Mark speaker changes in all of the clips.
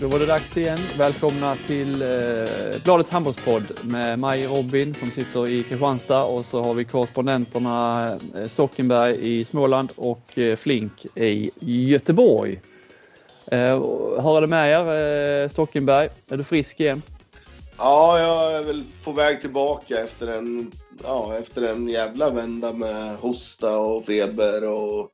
Speaker 1: Då var det dags igen. Välkomna till eh, Bladets handbollspodd med mig Robin som sitter i Kristianstad och så har vi korrespondenterna eh, Stockenberg i Småland och eh, Flink i Göteborg. Eh, hur är det med er eh, Stockenberg? Är du frisk igen?
Speaker 2: Ja, jag är väl på väg tillbaka efter en, ja, efter en jävla vända med hosta och feber och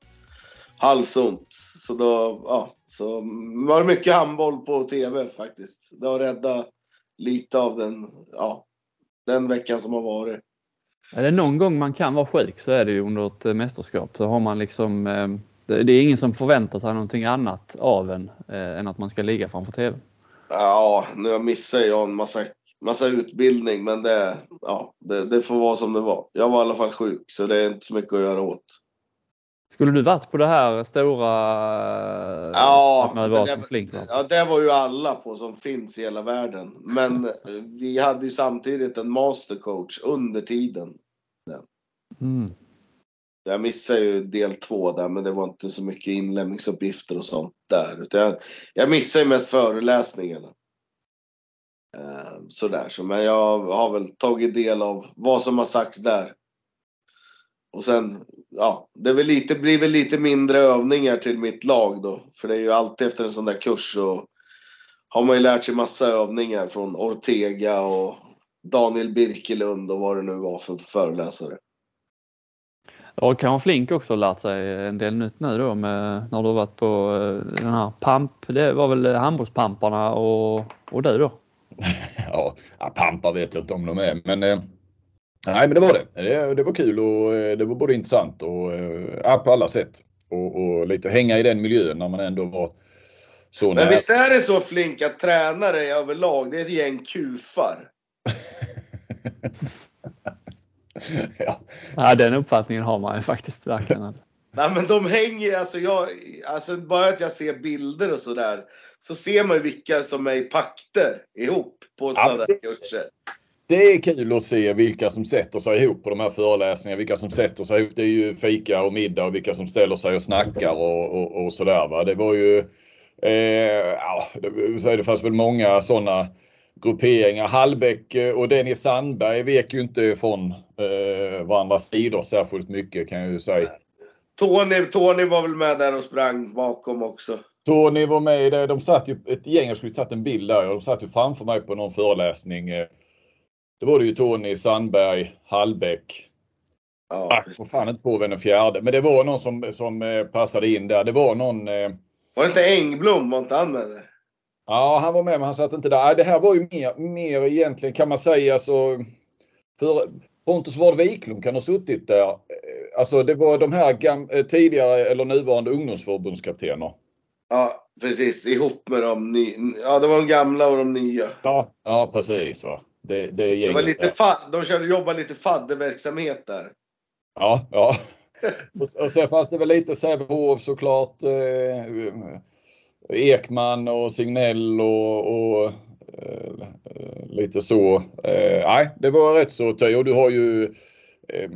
Speaker 2: halsont. Så då, ja, så var det mycket handboll på tv faktiskt. Det har räddat lite av den, ja, den veckan som har varit.
Speaker 1: Är det någon gång man kan vara sjuk så är det ju under ett eh, mästerskap. Så har man liksom, eh, det, det är ingen som förväntar sig någonting annat av en eh, än att man ska ligga framför tv.
Speaker 2: Ja, nu missar jag en massa, massa utbildning, men det, ja, det, det får vara som det var. Jag var i alla fall sjuk, så det är inte så mycket att göra åt.
Speaker 1: Skulle du varit på det här stora
Speaker 2: Ja, men
Speaker 1: var
Speaker 2: det-
Speaker 1: som Flink? va?
Speaker 2: Ja, det var ju alla på som finns i hela världen. Men eh, vi hade ju samtidigt en mastercoach under tiden.
Speaker 1: Mm.
Speaker 2: Jag missade ju del två där, men det var inte så mycket inlämningsuppgifter och sånt där. Utan jag, jag missade ju mest föreläsningarna. Eh, sådär, så, men jag har väl tagit del av vad som har sagts där. Och sen, ja, det väl lite, blir väl lite mindre övningar till mitt lag då. För det är ju alltid efter en sån där kurs så har man ju lärt sig massa övningar från Ortega och Daniel Birkelund och vad det nu var för föreläsare.
Speaker 1: Och kanske Flink också lärt sig en del nytt nu då med, när du har varit på eh, den här pamp. Det var väl handbollspamparna och, och du då?
Speaker 3: Ja, ja, pampar vet jag inte om de är, men eh, nej, men det var det. Det, det var kul och eh, det var både intressant och eh, ja, på alla sätt. Och, och lite hänga i den miljön när man ändå var så
Speaker 2: Men
Speaker 3: nära.
Speaker 2: visst är det så Flink att tränare överlag, det är ett gäng kufar?
Speaker 3: ja,
Speaker 1: Ja, den uppfattningen har man ju faktiskt verkligen.
Speaker 2: Nej men de hänger alltså jag, alltså bara att jag ser bilder och sådär. Så ser man ju vilka som är i pakter ihop på sådana
Speaker 3: Ja,
Speaker 2: där kurser.
Speaker 3: Det är kul att se vilka som sätter sig ihop på de här föreläsningarna. Vilka som sätter sig ihop. Det är ju fika och middag och vilka som ställer sig och snackar och, och, och sådär. Va? Det var ju eh, ja, det, fanns väl många sådana grupperingar. Hallbäck eh, och Dennis Sandberg vek ju inte från eh, varandras sidor särskilt mycket kan jag ju säga.
Speaker 2: Tony, Tony var väl med där och sprang bakom också.
Speaker 3: Tony var med i det. De satt ju ett gäng, jag skulle tagit en bild där. De satt ju framför mig på någon föreläsning. Då var det ju Tony Sandberg, Hallbäck.
Speaker 2: Ja,
Speaker 3: Jag
Speaker 2: precis.
Speaker 3: fan inte på vem den fjärde. Men det var någon som, som eh, passade in där. Det var någon. Eh,
Speaker 2: Var det inte Engblom? Var inte han med där?
Speaker 3: ja, han var med men han satt inte där. Det här var ju mer, mer egentligen kan man säga så. För Pontus Ward Wiklund kan ha suttit där. Eh, Alltså det var de här tidigare eller nuvarande ungdomsförbundskaptener.
Speaker 2: Ja, precis. Ihop med de nya. Ja, det var de gamla och de nya.
Speaker 3: Ja, ja precis. Va? Det, det,
Speaker 2: Det var
Speaker 3: gänget
Speaker 2: lite de körde, jobbade lite fadderverksamhet där.
Speaker 3: Ja, ja. Och, och sen fanns det väl lite Sävehof såklart. Eh, Ekman och Signell och, och eh, lite så. Eh, nej, det var rätt så töj. Och du har ju eh,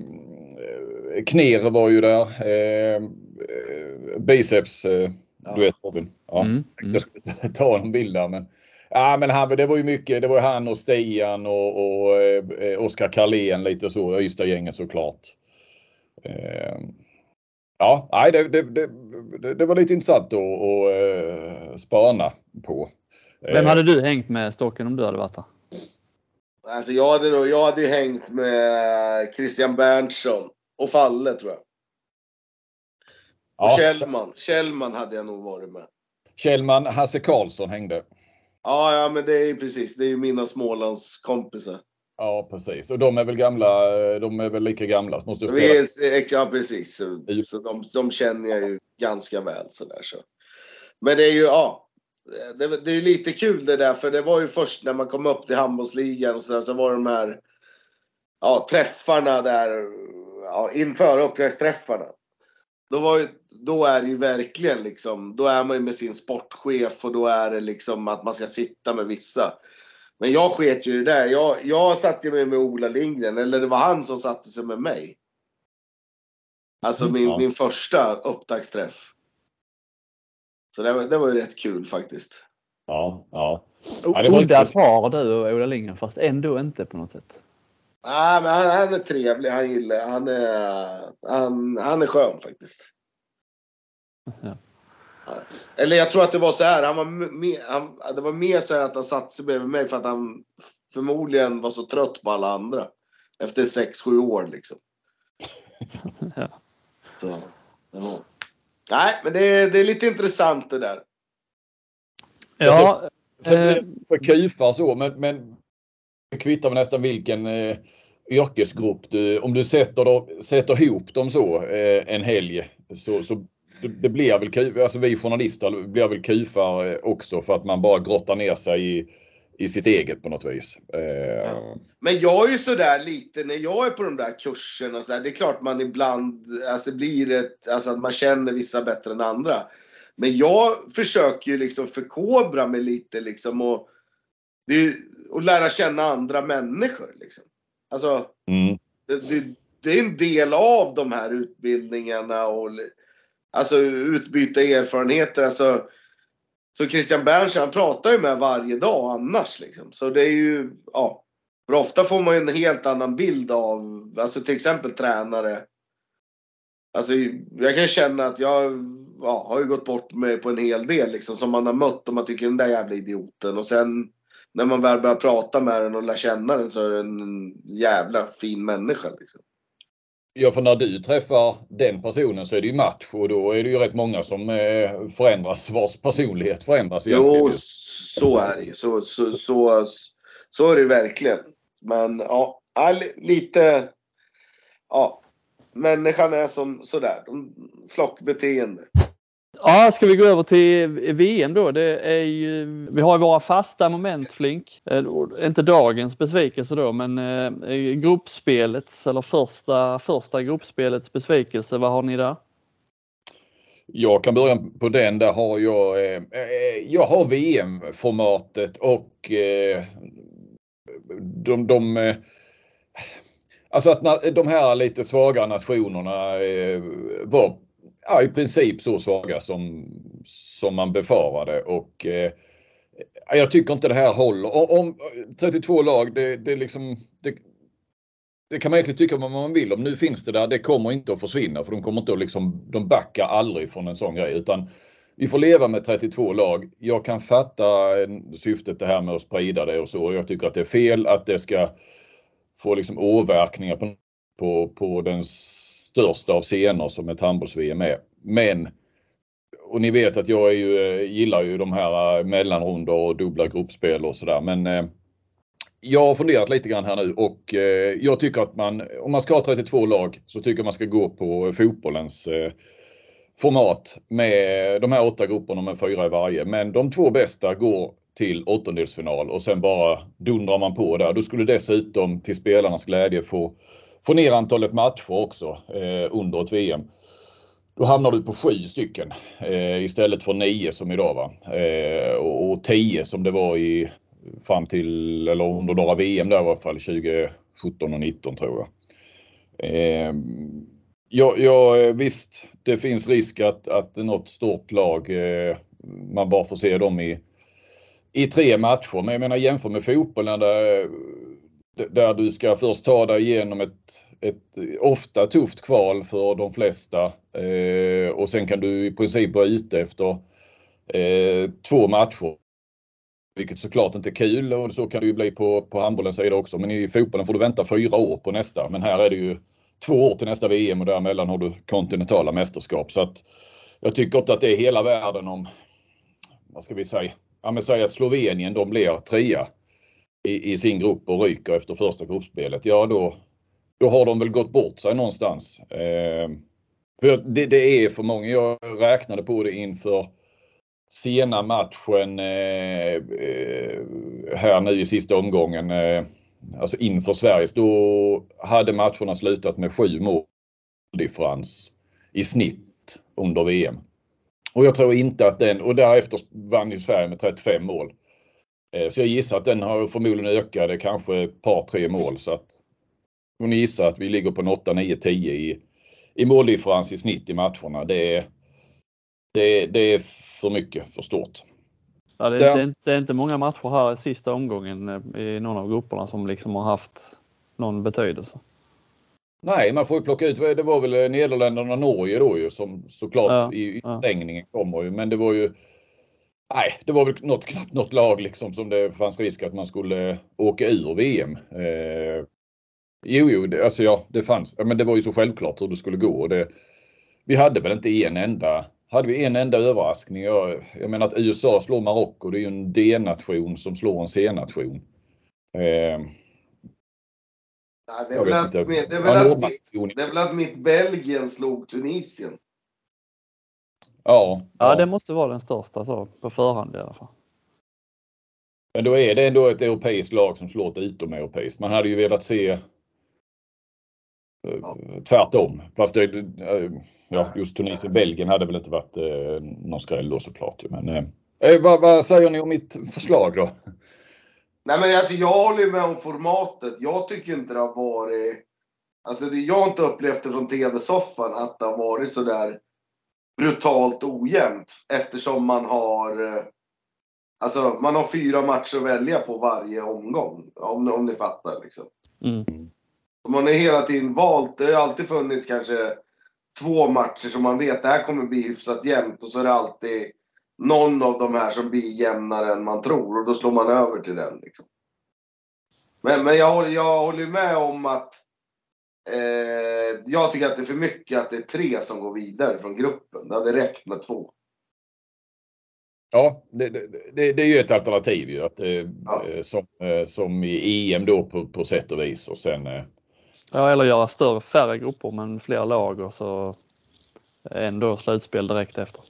Speaker 3: Kner var ju där. Eh, eh, biceps, eh,
Speaker 2: Ja.
Speaker 3: du vet Robin. Ja,
Speaker 1: Mm,
Speaker 3: Jag skulle ta en bild där men. Ja men han, det var ju mycket, det var han och Stian och, och eh, Oskar Karlén lite så, Ystad-gänget såklart. Eh, ja, nej, det, det, det, det, det var lite intressant att, att eh, spana på.
Speaker 1: Vem hade du hängt med Stocken om du hade varit där?
Speaker 2: Alltså jag hade, nog, jag hade ju hängt med Christian Berntsson och Falle tror jag. Och
Speaker 3: ja,
Speaker 2: Kjellman. Kjellman hade jag nog varit med.
Speaker 3: Kjellman, Hasse Karlsson hängde.
Speaker 2: Ja, ja, men det är precis. Det är ju mina Smålands kompisar.
Speaker 3: Ja precis och de är väl gamla, de är väl lika gamla. Måste.
Speaker 2: Vi är, ja, precis. Så, så de, de känner jag ju ganska väl sådär så. Men det är ju, ja. Det, det är lite kul det där, för det var ju först när man kom upp till handbollsligan och sådär, så var de här ja, träffarna där, ja, inför uppväxtträffarna. Då, var då är det ju verkligen liksom, då är man ju med sin sportchef och då är det liksom att man ska sitta med vissa. Men jag sket ju i det där. Jag, jag satt ju med, med Ola Lindgren, eller det var han som satte sig med mig. Alltså min,
Speaker 3: Ja.
Speaker 2: min första upptaktsträff. Så det var, det var ju rätt kul faktiskt.
Speaker 3: Ja, ja.
Speaker 1: ja det var Udda par du och Ola Lindgren fast ändå inte på något sätt.
Speaker 2: Nej, men han, han, är trevlig. Han gillar han är, han, han är skön faktiskt. Ja. Eller jag tror att det var så här. Han var med, han, det var mer så här att han satte sig bredvid mig för att han förmodligen var så trött på alla andra. Efter 6-7 år liksom. ja. Så, ja. Nej, men det är, det är lite intressant det där.
Speaker 3: Ja. Sen blir det för kufar så, men, men kvittar med nästan vilken eh, yrkesgrupp du, om du sätter, då, sätter ihop dem så eh, en helg så, så det, det blir väl, alltså vi journalister blir väl kufar eh, också för att man bara grottar ner sig i, i sitt eget på något vis. Eh. Ja.
Speaker 2: Men jag är ju sådär lite när jag är på de där kurserna och sådär. Det är klart man ibland, alltså blir ett, alltså att man känner vissa bättre än andra. Men jag försöker ju liksom förkobra mig lite liksom och, det, och lära känna andra människor liksom. Alltså, mm. det, det, det, är en del av de här utbildningarna och alltså utbyta erfarenheter. Alltså, så Christian Berns han pratar ju med varje dag annars liksom. Så det är ju, ja. För ofta får man ju en helt annan bild av, alltså till exempel tränare. Alltså jag kan känna att jag ja, har ju gått bort mig på en hel del liksom som man har mött och man tycker den där jävla idioten och sen när man väl börjar prata med den och lär känna den så är den en jävla fin människa liksom.
Speaker 3: Ja, för när du träffar den personen så är det ju match och då är det ju rätt många som eh, förändras, vars personlighet förändras.
Speaker 2: Egentligen. Jo, så är det ju. Så, så, så, så är det verkligen. Men ja, lite... Ja, människan är som sådär, flockbeteende.
Speaker 1: Ja, ska vi gå över till VM då? Det är ju, vi har ju våra fasta moment Flink. Eh, inte dagens besvikelse då, men eh, gruppspelets eller första, första gruppspelets besvikelse. Vad har ni där?
Speaker 3: Jag kan börja på den. Där har jag, eh, eh jag har VM-formatet och eh, de, de eh, Alltså att de här lite svagare nationerna eh, var ja, i princip så svaga som, som man befarade och eh, jag tycker inte det här håller. Om 32 lag, det, det, liksom, det, det kan man egentligen tycka vad man vill om. Nu finns det där, det kommer inte att försvinna för de kommer inte att liksom, de backar aldrig från en sån grej utan vi får leva med 32 lag. Jag kan fatta eh, syftet det här med att sprida det och så. Jag tycker att det är fel att det ska få liksom åverkningar på, på, på den största av scener som ett handbolls-VM är. Men och ni vet att jag är ju, eh, gillar ju de här eh, mellanrundor och dubbla gruppspel och sådär. Men eh, jag har funderat lite grann här nu och eh, jag tycker att man, om man ska ha 32 lag, så tycker jag man ska gå på fotbollens eh, format med de här åtta grupperna med fyra i varje. Men de två bästa går till åttondelsfinal och sen bara dundrar man på där. Då skulle dessutom till spelarnas glädje få få ner antalet matcher också eh, under ett VM. Då hamnar du på sju stycken eh, istället för nio som idag. Va? Eh, och, och tio som det var i fram till, eller under några VM där i alla fall, 2017 och 19 tror jag. Eh, ja, ja, visst, det finns risk att, att något stort lag, eh, man bara får se dem i, i tre matcher. Men jag menar jämför med fotbollen där eh, där du ska först ta dig igenom ett, ett ofta tufft kval för de flesta eh, och sen kan du i princip vara ute efter eh, två matcher. Vilket såklart inte är kul och så kan det ju bli på, på handbollens sida också. Men i fotbollen får du vänta fyra år på nästa. Men här är det ju två år till nästa VM och däremellan har du kontinentala mästerskap. Så att jag tycker inte att det är hela världen om, vad ska vi säga, ja men säg att Slovenien de blir trea i, i, sin grupp och ryker efter första gruppspelet, ja då, då har de väl gått bort sig någonstans. Eh, för det, det, är för många. Jag räknade på det inför sena matchen eh, här nu i sista omgången. Eh, alltså inför Sveriges. Då hade matcherna slutat med sju måldifferens i snitt under VM. Och jag tror inte att den, och därefter vann ju Sverige med 35 mål. Eh, så jag gissar att den har förmodligen ökat kanske ett par tre mål så att hon gissar att vi ligger på en 8, 9, 10 i, i måldifferens i snitt i matcherna. Det är, det, det är för mycket, för stort.
Speaker 1: Ja, det, är, det, det, är inte många matcher här i sista omgången eh, i någon av grupperna som liksom har haft någon betydelse.
Speaker 3: Nej, man får ju plocka ut, det var väl eh, Nederländerna och Norge då ju som såklart ja, i, stängningen kommer ju. Men det var ju Nej, det var väl något, knappt något lag liksom som det fanns risk att man skulle åka ur VM. Eh, jo, jo, det, alltså ja, det fanns. Men det var ju så självklart hur det skulle gå. Det, vi hade väl inte en enda hade vi en enda överraskning. Jag, jag menar att USA slår Marocko. Det är ju en D-nation som slår en C-nation. Eh,
Speaker 2: det, är väl att, det, är väl att mitt, det är väl att mitt Belgien slog Tunisien.
Speaker 3: Ja,
Speaker 1: ja. det måste vara den största så, på förhand i alla fall.
Speaker 3: Men då är det ändå ett europeiskt lag som slår ett utomeuropeiskt. Man hade ju velat se Ja. Tvärtom. Fast det, eh, ja, just Tunisien, Belgien hade väl inte varit eh, någon skräll då såklart. Men, eh, eh, vad, vad, säger ni om mitt förslag då?
Speaker 2: Nej men alltså jag håller med om formatet. Jag tycker inte det har varit... Alltså jag har inte upplevt det från TV-soffan att det har varit så där brutalt ojämnt. Eftersom man har... Alltså man har fyra matcher att välja på varje omgång. Om, om ni fattar liksom. Mm. Man har hela tiden valt, det har alltid funnits kanske två matcher som man vet det här kommer bli hyfsat jämnt och så är det alltid någon av de här som blir jämnare än man tror och då slår man över till den. Liksom. Men, men jag, jag håller med om att eh, jag tycker att det är för mycket att det är tre som går vidare från gruppen. Det hade räckt med två.
Speaker 3: Ja, det, det, det är ju ett alternativ ju. Att, eh, ja. som, eh, som i EM då på, på sätt och vis och sen eh,
Speaker 1: Ja, eller göra större, färre grupper men fler lag och så eh, ändå slutspel direkt efter.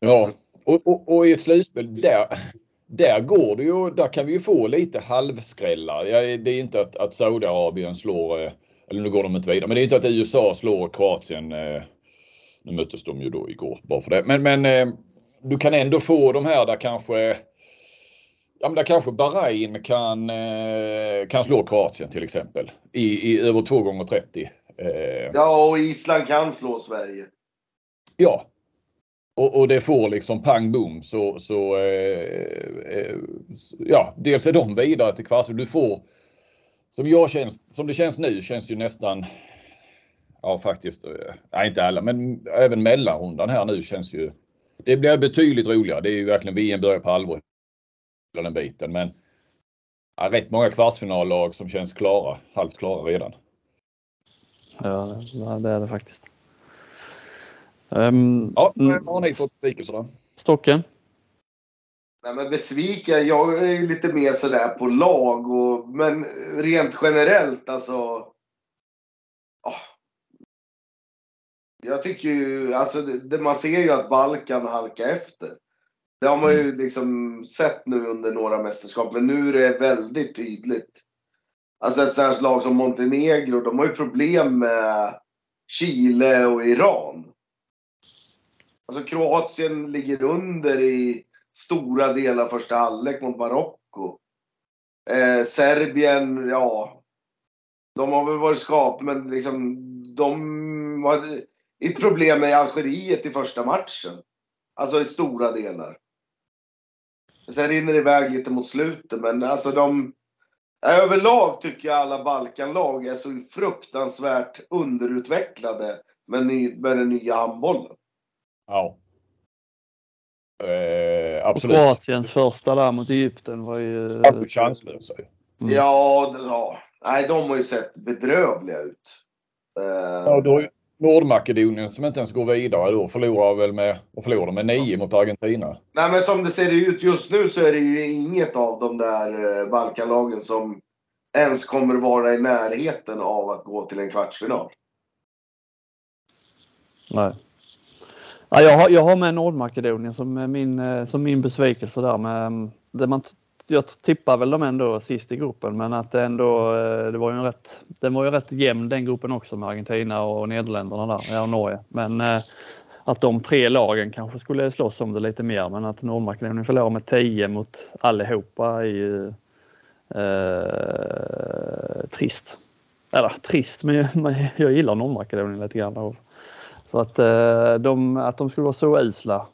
Speaker 3: Ja, och, och, och i ett slutspel där, där går det ju, där kan vi ju få lite halvskrällar. Ja, det är inte att, att Saudiarabien slår, eh, eller nu går de inte vidare, men det är inte att USA slår Kroatien. Eh, nu möttes de ju då igår bara för det. Men, men du kan ändå få de här där kanske Ja, men där kanske Bahrain kan, eh, kan slå Kroatien till exempel. I, i över 2 gånger 30
Speaker 2: eh. Ja, och Island kan slå Sverige.
Speaker 3: Ja. Och, och det får liksom pang bom så, så eh, eh ja, dels är de vidare till kvartsfinal. Du får, som, jag känns, som det känns nu, känns ju nästan Ja faktiskt, nej inte alla, men även mellanrundan här nu känns ju Det blir betydligt roligare. Det är ju verkligen VM börjar på allvar den biten. Men ja, rätt många kvartsfinallag som känns klara, halvt klara redan.
Speaker 1: Ja, det är det faktiskt. Um,
Speaker 3: ja, vad har ni fått besvikelser då?
Speaker 1: Stocken?
Speaker 2: Nej, men besviken, jag är ju lite mer sådär på lag och men rent generellt alltså. Oh. Jag tycker ju, alltså det, man ser ju att Balkan halkar efter. Det har man ju mm. liksom sett nu under några mästerskap, men nu är det väldigt tydligt. Alltså ett sånt lag som Montenegro, de har ju problem med Chile och Iran. Alltså Kroatien ligger under i stora delar första halvlek mot Marocko. Eh, Serbien, ja. De har väl varit skap, men liksom de har ett problem med Algeriet i första matchen. Alltså i stora delar. Sen rinner det iväg lite mot slutet, men alltså de... Överlag tycker jag alla Balkanlag är så fruktansvärt underutvecklade med, ny, med den nya handbollen.
Speaker 3: Ja. Eh, absolut.
Speaker 1: Och Kroatiens första där mot Egypten var ju...
Speaker 3: Chanslösa ju.
Speaker 2: Mm. Ja, ja, nej de har ju sett bedrövliga ut.
Speaker 3: Eh... Ja, då, Nordmakedonien som inte ens går vidare då förlorar väl med, och förlorar med 9 mot Argentina.
Speaker 2: Nej men som det ser ut just nu så är det ju inget av de där eh, Balkanlagen som ens kommer vara i närheten av att gå till en kvartsfinal.
Speaker 1: Nej. Ja, jag, har, jag har med Nordmakedonien som min, eh, som min besvikelse där med mm, det man jag tippar väl dem ändå sist i gruppen, men att det ändå, eh, det var ju en rätt, den var ju rätt jämn den gruppen också med Argentina och Nederländerna där, ja, och Norge. Men eh, att de tre lagen kanske skulle slåss om det lite mer, men att Nordmakedonien förlorar med 10 mot allihopa är ju eh, trist. Eller trist, men jag, jag gillar Nordmakedonien lite grann. Så att, eh, de, att de skulle vara så usla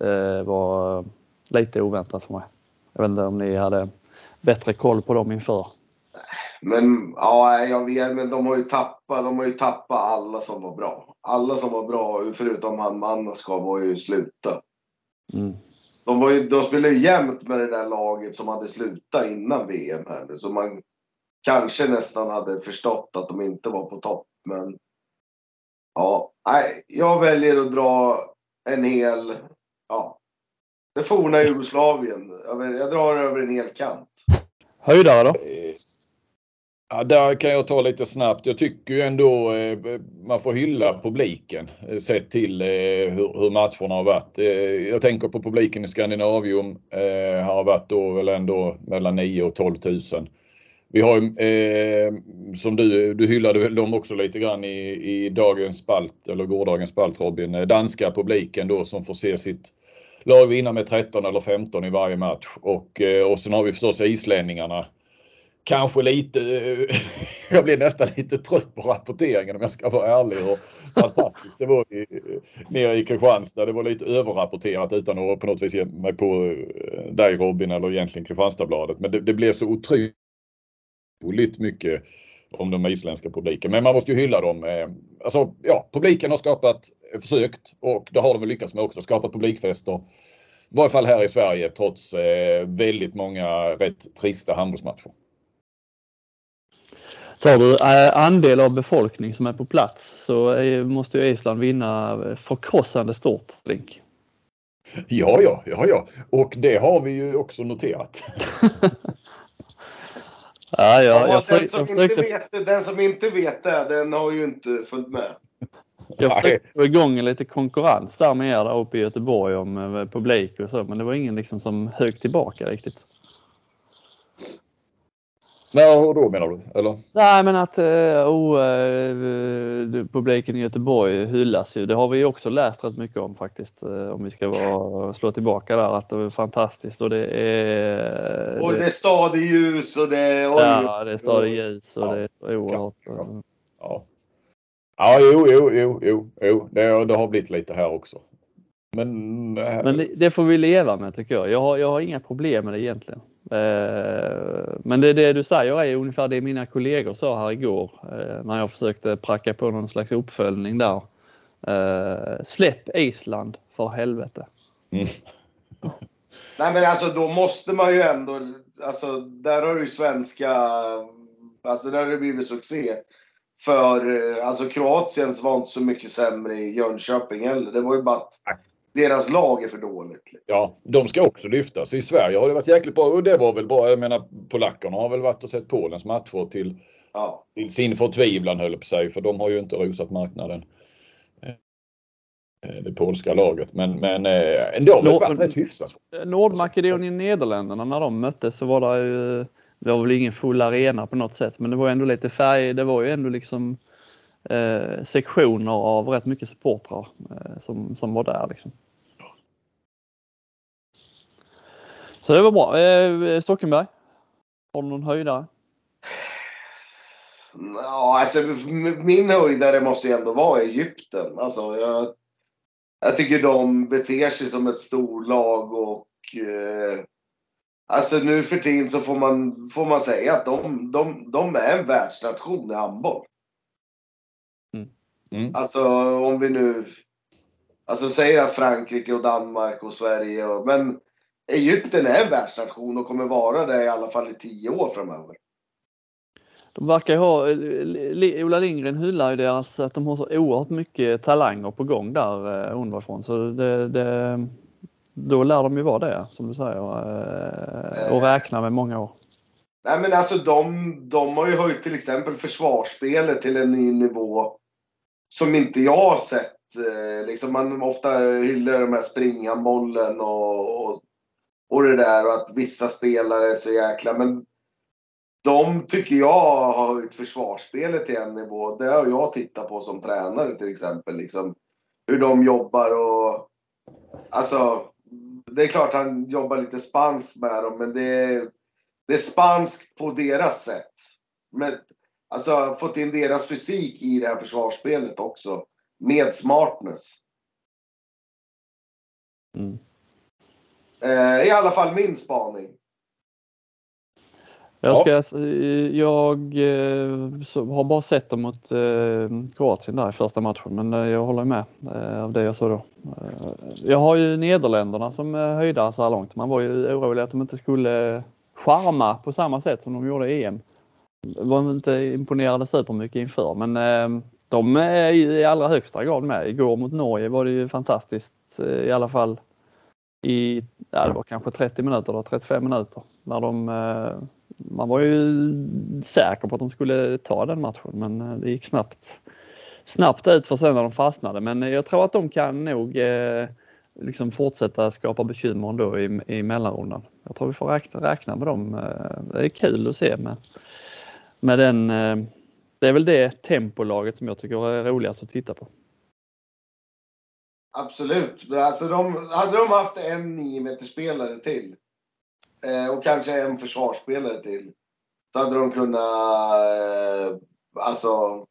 Speaker 1: eh, var lite oväntat för mig. Jag vet inte om ni hade bättre koll på dem inför.
Speaker 2: Men ja, jag vet, men de har ju tappat, de har ju tappat alla som var bra. Alla som var bra, förutom han Mannaskov, var ju sluta. Mm. De, var ju, de spelade ju jämnt med det där laget som hade slutat innan VM här nu. Så man kanske nästan hade förstått att de inte var på topp. Men ja, nej, jag väljer att dra en hel, ja, det forna Jugoslavien. Jag drar över en hel kant.
Speaker 1: Höjdare då?
Speaker 3: Ja, där kan jag ta lite snabbt. Jag tycker ju ändå eh, man får hylla publiken eh, sett till eh, hur, hur matcherna har varit. Eh, jag tänker på publiken i Skandinavium. Eh, har varit då väl ändå mellan 9 och 12 000. Vi har eh, som du, du hyllade väl dem också lite grann i, i dagens spalt eller gårdagens spalt Robin. Danska publiken då som får se sitt lag vinna med 13 eller 15 i varje match. Och, eh, och sen har vi förstås islänningarna. Kanske lite, eh, jag blir nästan lite trött på rapporteringen om jag ska vara ärlig. Och fantastiskt det var i, nere i Kristianstad. Det var lite överrapporterat utan att på något vis ge mig på eh, dig Robin eller egentligen Kristianstadsbladet. Men det, det blev så otroligt mycket om den isländska publiken. Men man måste ju hylla dem. Alltså, ja, publiken har skapat, försökt och det har de lyckats med också, skapat publikfester. I varje fall här i Sverige trots eh, väldigt många rätt trista handbollsmatcher.
Speaker 1: Tar du eh, andel av befolkning som är på plats så måste ju Island vinna förkrossande stort, Link.
Speaker 3: Ja, ja, ja, ja, och det har vi ju också noterat.
Speaker 2: Ja, ja, jag, den, som försökte... inte vet, den som inte vet det, den har ju inte följt med.
Speaker 1: Jag försökte få igång lite konkurrens där med er där uppe i Göteborg om eh, publik och så, men det var ingen liksom som högg tillbaka riktigt.
Speaker 3: Nej, hur då menar du? Eller?
Speaker 1: Nej, men att oh, uh, publiken i Göteborg hyllas ju. Det har vi också läst rätt mycket om faktiskt. Om vi ska vara, slå tillbaka där att det är fantastiskt och det är...
Speaker 2: Och det är stadig ljus och det är...
Speaker 1: Ja, det är stadig ljus och ja. det är oerhört... Ja.
Speaker 3: ja. Ja, jo, jo, jo, jo, jo. Det, det har blivit lite här också. Men,
Speaker 1: Men det, det, får vi leva med tycker jag. Jag har, jag har inga problem med det egentligen. Eh, men det, det du säger är ungefär det mina kollegor sa här igår eh, när jag försökte pracka på någon slags uppföljning där. Eh, släpp Island för helvete. Mm.
Speaker 2: Nej men alltså då måste man ju ändå, alltså där har du ju svenska, alltså där har det blivit succé. För alltså Kroatiens var inte så mycket sämre i Jönköping heller. Det var ju bara att deras lag är för dåligt.
Speaker 3: Ja, de ska också lyftas. I Sverige har det varit jäkligt bra och det var väl bra. Jag menar polackerna har väl varit och sett Polens matcher till, ja. till sin förtvivlan höll på sig för de har ju inte rosat marknaden. Eh, det polska laget men, men eh, det har varit rätt hyfsat.
Speaker 1: Nordmakedonien Nederländerna när de möttes så var det ju det var väl ingen full arena på något sätt men det var ändå lite färg. Det var ju ändå liksom eh, sektioner av rätt mycket supportrar eh, som, som var där. Liksom. Så det var bra. Eh, Stockenberg, har du någon höjdare?
Speaker 2: Ja, alltså min höjdare måste ju ändå vara Egypten. Alltså, jag, jag tycker de beter sig som ett storlag och eh, alltså nu för tiden så får man, får man säga att de, de, de är en världsnation i handboll. Mm. Alltså om vi nu alltså säger att Frankrike och Danmark och Sverige och, men Egypten är en världsnation och kommer vara det i alla fall i tio år framöver.
Speaker 1: De verkar ha, Ola Lindgren hyllar ju deras, att de har så oerhört mycket talanger på gång där eh, underifrån. Så det, det, då lär de ju vara det som du säger eh, och räkna med många år.
Speaker 2: Nej men alltså de, de har ju höjt till exempel försvarsspelet till en ny nivå som inte jag har sett. Eh, liksom man ofta hyllar de här springhandbollen och, och, och det där och att vissa spelare är så jäkla... Men de tycker jag har höjt försvarsspelet till en nivå. Det har jag tittat på som tränare till exempel. Liksom, hur de jobbar och... Alltså, det är klart han jobbar lite spanskt med dem, men det är, det är spanskt på deras sätt. Men alltså fått in deras fysik i det här försvarsspelet också. Med smartness. Mm. Eh, I alla fall min spaning.
Speaker 1: Jag, ska, jag eh, har bara sett dem mot eh, Kroatien där i första matchen men eh, jag håller med av det jag sa då. Jag har ju Nederländerna som höjdare så här långt. Man var ju orolig att de inte skulle charma på samma sätt som de gjorde i EM. Var inte imponerade supermycket inför men ehm, de är ju i allra högsta grad med. Igår mot Norge var det ju fantastiskt eh, i alla fall i, ja, det var kanske 30 minuter eller 35 minuter när de eh, man var ju säker på att de skulle ta den matchen men eh, det gick snabbt, snabbt ut för sen när de fastnade. Men jag tror att de kan nog eh, liksom fortsätta skapa bekymmer ändå i, i mellanrundan. Jag tror vi får räkna, räkna med dem. Det är kul att se med, med den. Eh, det är väl det tempolaget som jag tycker är roligast att titta på.
Speaker 2: Absolut. Alltså de, hade de haft en 9 spelare till eh, och kanske en försvarsspelare till. Så hade de kunnat eh, alltså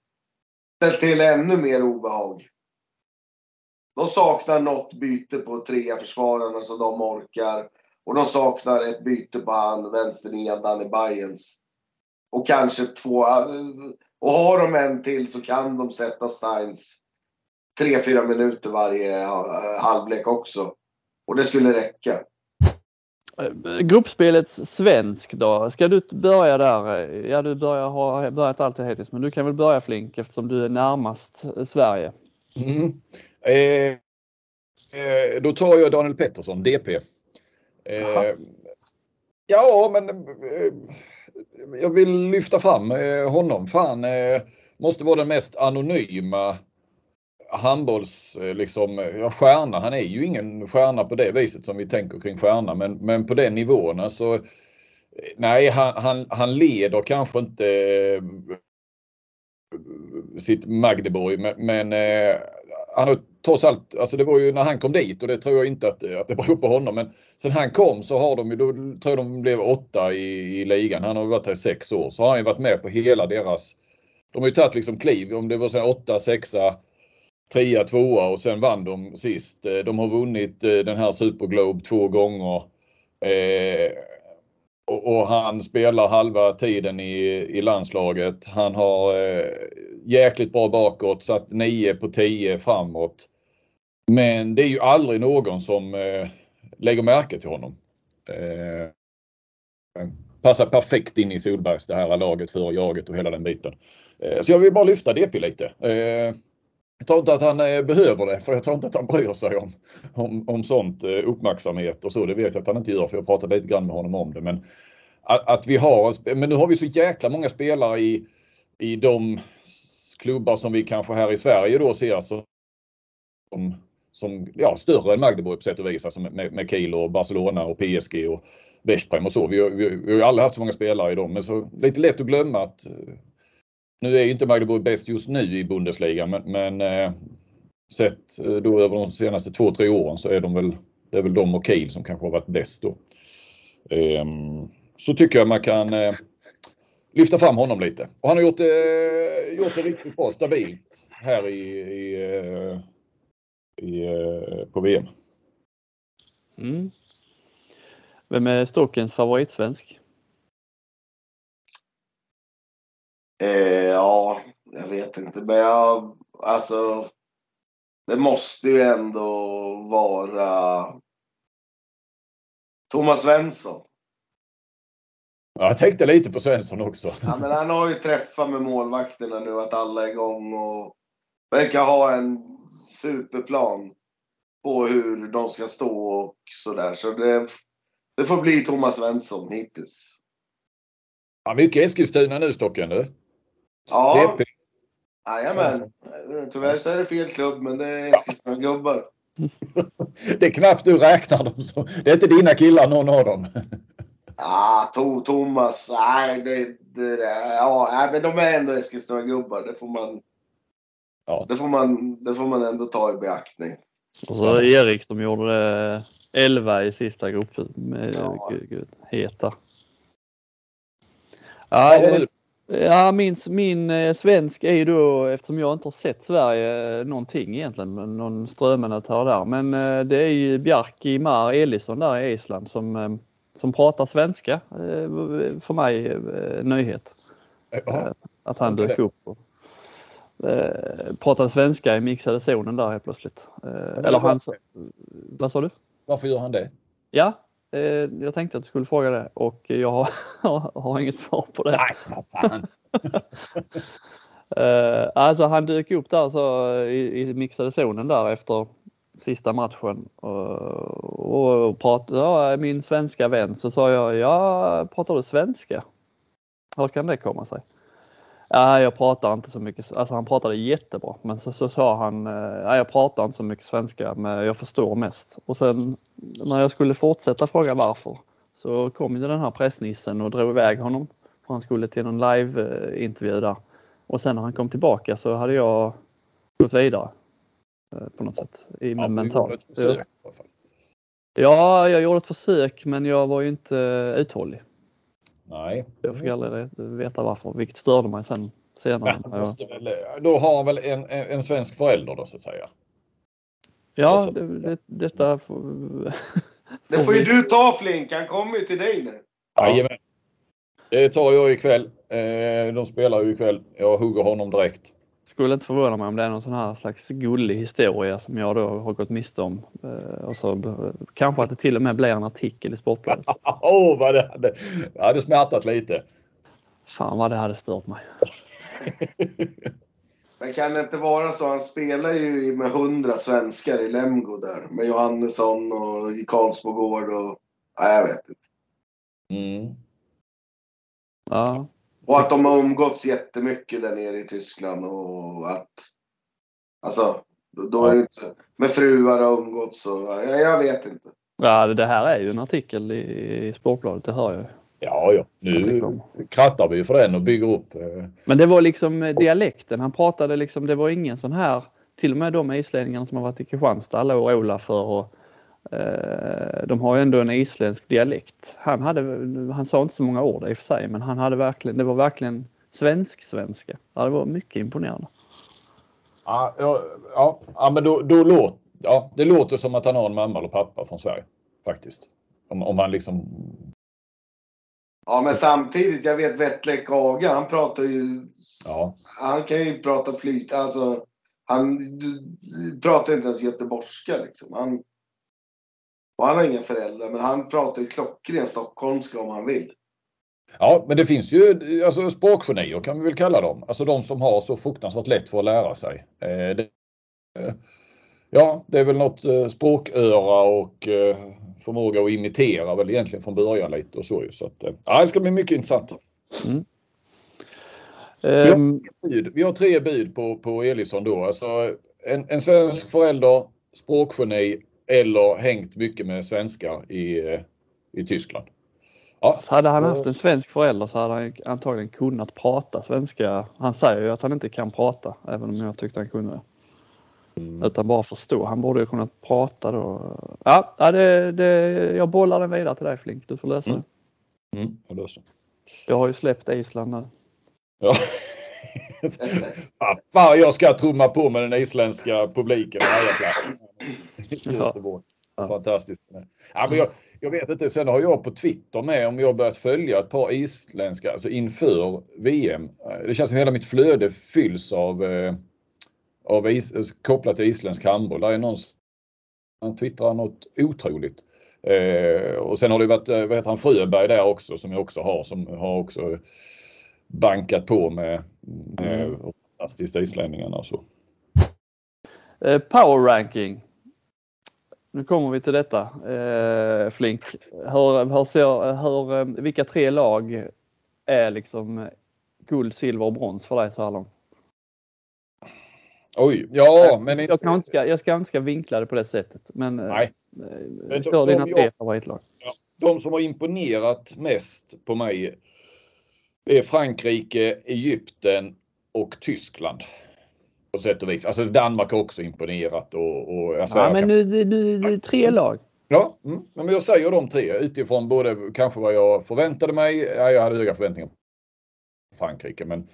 Speaker 2: ställt till ännu mer obehag. De saknar något byte på trea försvararna så de orkar. Och de saknar ett byte på han vänsternian Danny Bajens. Och kanske två. Och har de en till så kan de sätta Steins tre, fyra minuter varje eh, halvlek också. Och det skulle räcka.
Speaker 1: Eh, gruppspelets svensk då, ska du börja där? Ja, du börjar, har börjat alltid hittills, men du kan väl börja Flink eftersom du är närmast Sverige. Mm.
Speaker 3: Eh, eh, då tar jag Daniel Pettersson, DP. Eh, ja, men eh, jag vill lyfta fram eh, honom. Fan, eh, måste vara den mest anonyma handbolls eh, liksom, ja, stjärna. Han är ju ingen stjärna på det viset som vi tänker kring stjärna men, men på den nivån alltså. Nej, han, han, han leder kanske inte sitt Magdeborg men, men han har trots allt, alltså det var ju när han kom dit och det tror jag inte att, att det beror på honom men sen han kom så har de ju, då tror jag de blev åtta i, i ligan. Han har varit här i sex år så har han ju varit med på hela deras, de har ju tagit liksom kliv om det var så åtta, sexa trea, tvåa och sen vann de sist. Eh, de har vunnit eh, den här Superglobe två gånger. Eh, och, han spelar halva tiden i, i landslaget. Han har eh, jäkligt bra bakåt, satt 9 på 10 framåt. Men det är ju aldrig någon som eh, lägger märke till honom. Eh, passar perfekt in i Solbergs det här laget för jaget och hela den biten. Eh, så jag vill bara lyfta DP lite. Jag tror inte att han eh, behöver det för jag tror inte att han bryr sig om, om, om sånt eh, uppmärksamhet och så. Det vet jag att han inte gör för jag pratade lite grann med honom om det. Men att, att vi har, men nu har vi så jäkla många spelare i, i de klubbar som vi kanske här i Sverige då ser som, som ja, större än Magdeburg på sätt och vis. Alltså med, med Kiel och Barcelona och PSG och Veszprem och så. Vi har, vi, vi har aldrig haft så många spelare i dem. Men så lite lätt att glömma att eh, nu är ju inte Magdeburg bäst just nu i Bundesliga men, men eh, sett eh, då över de senaste två, tre åren så är de väl, det är väl de och Kiel som kanske har varit bäst då. Eh, så tycker jag man kan eh, lyfta fram honom lite. Och han har gjort, eh, gjort det riktigt bra, stabilt här i, i, eh, i på VM.
Speaker 1: Mm. Vem är Stockens favoritsvensk?
Speaker 2: Eh, ja, jag vet inte. Men jag, alltså. Det måste ju ändå vara Thomas Svensson.
Speaker 3: Ja, jag tänkte lite på Svensson också.
Speaker 2: Ja, men han har ju träffat med målvakterna nu att alla är igång och verkar ha en superplan på hur de ska stå och sådär. Så det, det får bli Thomas Svensson hittills.
Speaker 3: Ja, mycket Eskilstuna nu Stocken du.
Speaker 2: Ja. Jajamän. Tyvärr så är det fel klubb, men det är Eskilstuna-gubbar.
Speaker 3: det är knappt du räknar dem som. Det är inte dina killar någon av dem.
Speaker 2: Ja, to, Thomas. Nej, det, det, ja, men de är ändå Eskilstuna-gubbar. Det får man. Ja. Det får man. Det får man ändå ta i beaktning.
Speaker 1: Och så Erik som gjorde det 11 i sista gruppen. Med, ja. gud, gud, heta. Ja, Ja, min, min eh, svensk är ju då, eftersom jag inte har sett Sverige eh, någonting egentligen, någon strömminut här och där. Men eh, det är ju Bjarki Mar Elisson där i Island som, eh, som pratar svenska. Eh, för mig eh, nyhet.
Speaker 3: Ja.
Speaker 1: Att han dök upp och eh, pratade svenska i mixade zonen där helt plötsligt. Eh, eller han, vad sa du?
Speaker 3: Varför gör han det?
Speaker 1: Ja, eh, jag tänkte att du skulle fråga det och jag har, har inget svar på det.
Speaker 3: Nej, vad fan.
Speaker 1: Eh, alltså han dök upp där så i, i mixade zonen där efter sista matchen och, och pratade, ja, min svenska vän, så sa jag, ja, pratar du svenska? Hur kan det komma sig? Ja, jag pratar inte så mycket, alltså han pratade jättebra, men så, så sa han, eh, ja, jag pratar inte så mycket svenska, men jag förstår mest. Och sen när jag skulle fortsätta fråga varför så kom ju den här pressnissen och drog iväg honom. För han skulle till någon live-intervju eh, där. Och sen när han kom tillbaka så hade jag gått vidare på något sätt i
Speaker 3: Ja,
Speaker 1: mentalt.
Speaker 3: ett försök i alla fall.
Speaker 1: Ja, jag gjorde ett försök men jag var ju inte uthållig.
Speaker 3: Nej.
Speaker 1: Jag fick aldrig veta varför, vilket störde mig sen senare.
Speaker 3: Ja, väl, då har han väl en, en, en svensk förälder då så att säga.
Speaker 1: Ja, det, det, detta... får-
Speaker 2: Det får ju du ta Flink. Han kommer ju till dig nu.
Speaker 1: Ja.
Speaker 3: Jajamän. Det tar jag ikväll. Eh, de spelar ju ikväll. Jag hugger honom direkt.
Speaker 1: Skulle inte förvåna mig om det är någon sån här slags gullig historia som jag då har gått miste om. Eh, Och så kanske att det till och med blir en artikel i Sportbladet.
Speaker 3: Åh, vad det hade, det hade smärtat lite.
Speaker 1: Fan vad det hade stört mig.
Speaker 2: Men kan det inte vara så? Han spelar ju med hundra svenskar i Lemgo där. Med Johannesson och i Karlsbogård och... Nej, jag vet inte.
Speaker 3: Mm.
Speaker 1: Ja,
Speaker 2: Och att de har umgåtts jättemycket där nere i Tyskland och att... Alltså, då, är det inte. Med fruar har umgåtts och... Jag, jag vet inte.
Speaker 1: ja det här är ju en artikel i, Sportbladet, det hör jag ju.
Speaker 3: Ja, ja. Nu
Speaker 1: om.
Speaker 3: krattar vi för den och bygger upp. eh,
Speaker 1: Men det var liksom eh, dialekten. Han pratade liksom, det var ingen sån här, till och med de islänningarna som har varit i Kristianstad, alla och Ola för och de har ju ändå en isländsk dialekt. Han hade, han sa inte så många ord i och för sig, men han hade verkligen, det var verkligen svensk-svenska. Ja, det var mycket imponerande.
Speaker 3: Ja, ja, ja, ja men då, då låt, ja, det låter som att han har en mamma eller pappa från Sverige. Faktiskt. Om, om man liksom...
Speaker 2: Ja, men samtidigt, jag vet Vettlek Aga, han pratar ju...
Speaker 3: Ja.
Speaker 2: Han kan ju prata flyt. Alltså, han du- pratar inte ens göteborgska liksom. Han, och han har inga föräldrar, men han pratar ju klockren stockholmska om han vill.
Speaker 3: Ja, men det finns ju alltså, språkgenier kan vi väl kalla dem. Alltså de som har så fruktansvärt lätt för att lära sig. Eh, det, eh, ja, det är väl något eh, språköra och eh, förmåga att imitera väl egentligen från början lite och så ju. Så att, eh, ja, det ska bli mycket intressant.
Speaker 1: Ehm,
Speaker 3: Bud. Vi har tre bud på, på Elisson då. Alltså en, en svensk förälder, språkgeni eller hängt mycket med svenskar i, eh, i Tyskland. Ja,
Speaker 1: hade han haft en svensk förälder så hade han antagligen kunnat prata svenska. Han säger ju att han inte kan prata, även om jag tyckte han kunde det.
Speaker 3: Mm.
Speaker 1: Utan bara förstå. Han borde ju kunna prata då. Ja, ja det, det, jag bollar den vidare till dig Flink. Du får lösa
Speaker 3: Mm.
Speaker 1: det.
Speaker 3: Mm, jag löser.
Speaker 1: Jag har ju släppt Island nu.
Speaker 3: Ja. Fan, jag ska trumma på med den isländska publiken. Göteborg. Fantastiskt. Ja, men jag, jag vet inte, sen har jag på Twitter med om jag börjat följa ett par isländska, alltså inför VM. Det känns som hela mitt flöde fylls av, eh, av is, kopplat till isländsk handboll. Där är någon som twittrar något otroligt. Eh, och sen har det varit, eh, vad heter han, Fröberg där också som jag också har som har också bankat på med
Speaker 1: Mm.
Speaker 3: fantastiska islänningarna och så.
Speaker 1: Eh, power ranking. Nu kommer vi till detta eh, Flink. Hur, hur ser, hur, eh, vilka tre lag är liksom guld, silver och brons för dig så här långt?
Speaker 3: Oj, ja men
Speaker 1: jag, kanske inte ska, jag ska inte ska vinkla det på det sättet. Men eh,
Speaker 3: Nej.
Speaker 1: eh, kör dina tre favoritlag.
Speaker 3: de som har imponerat mest på mig är Frankrike, Egypten och Tyskland. På sätt och vis. Alltså Danmark har också imponerat och, och alltså,
Speaker 1: Ja, men
Speaker 3: kan-
Speaker 1: nu, nu, det är tre lag.
Speaker 3: Ja, mm. Men jag säger de tre utifrån både kanske vad jag förväntade mig. Ja, jag hade höga förväntningar. Frankrike. Men,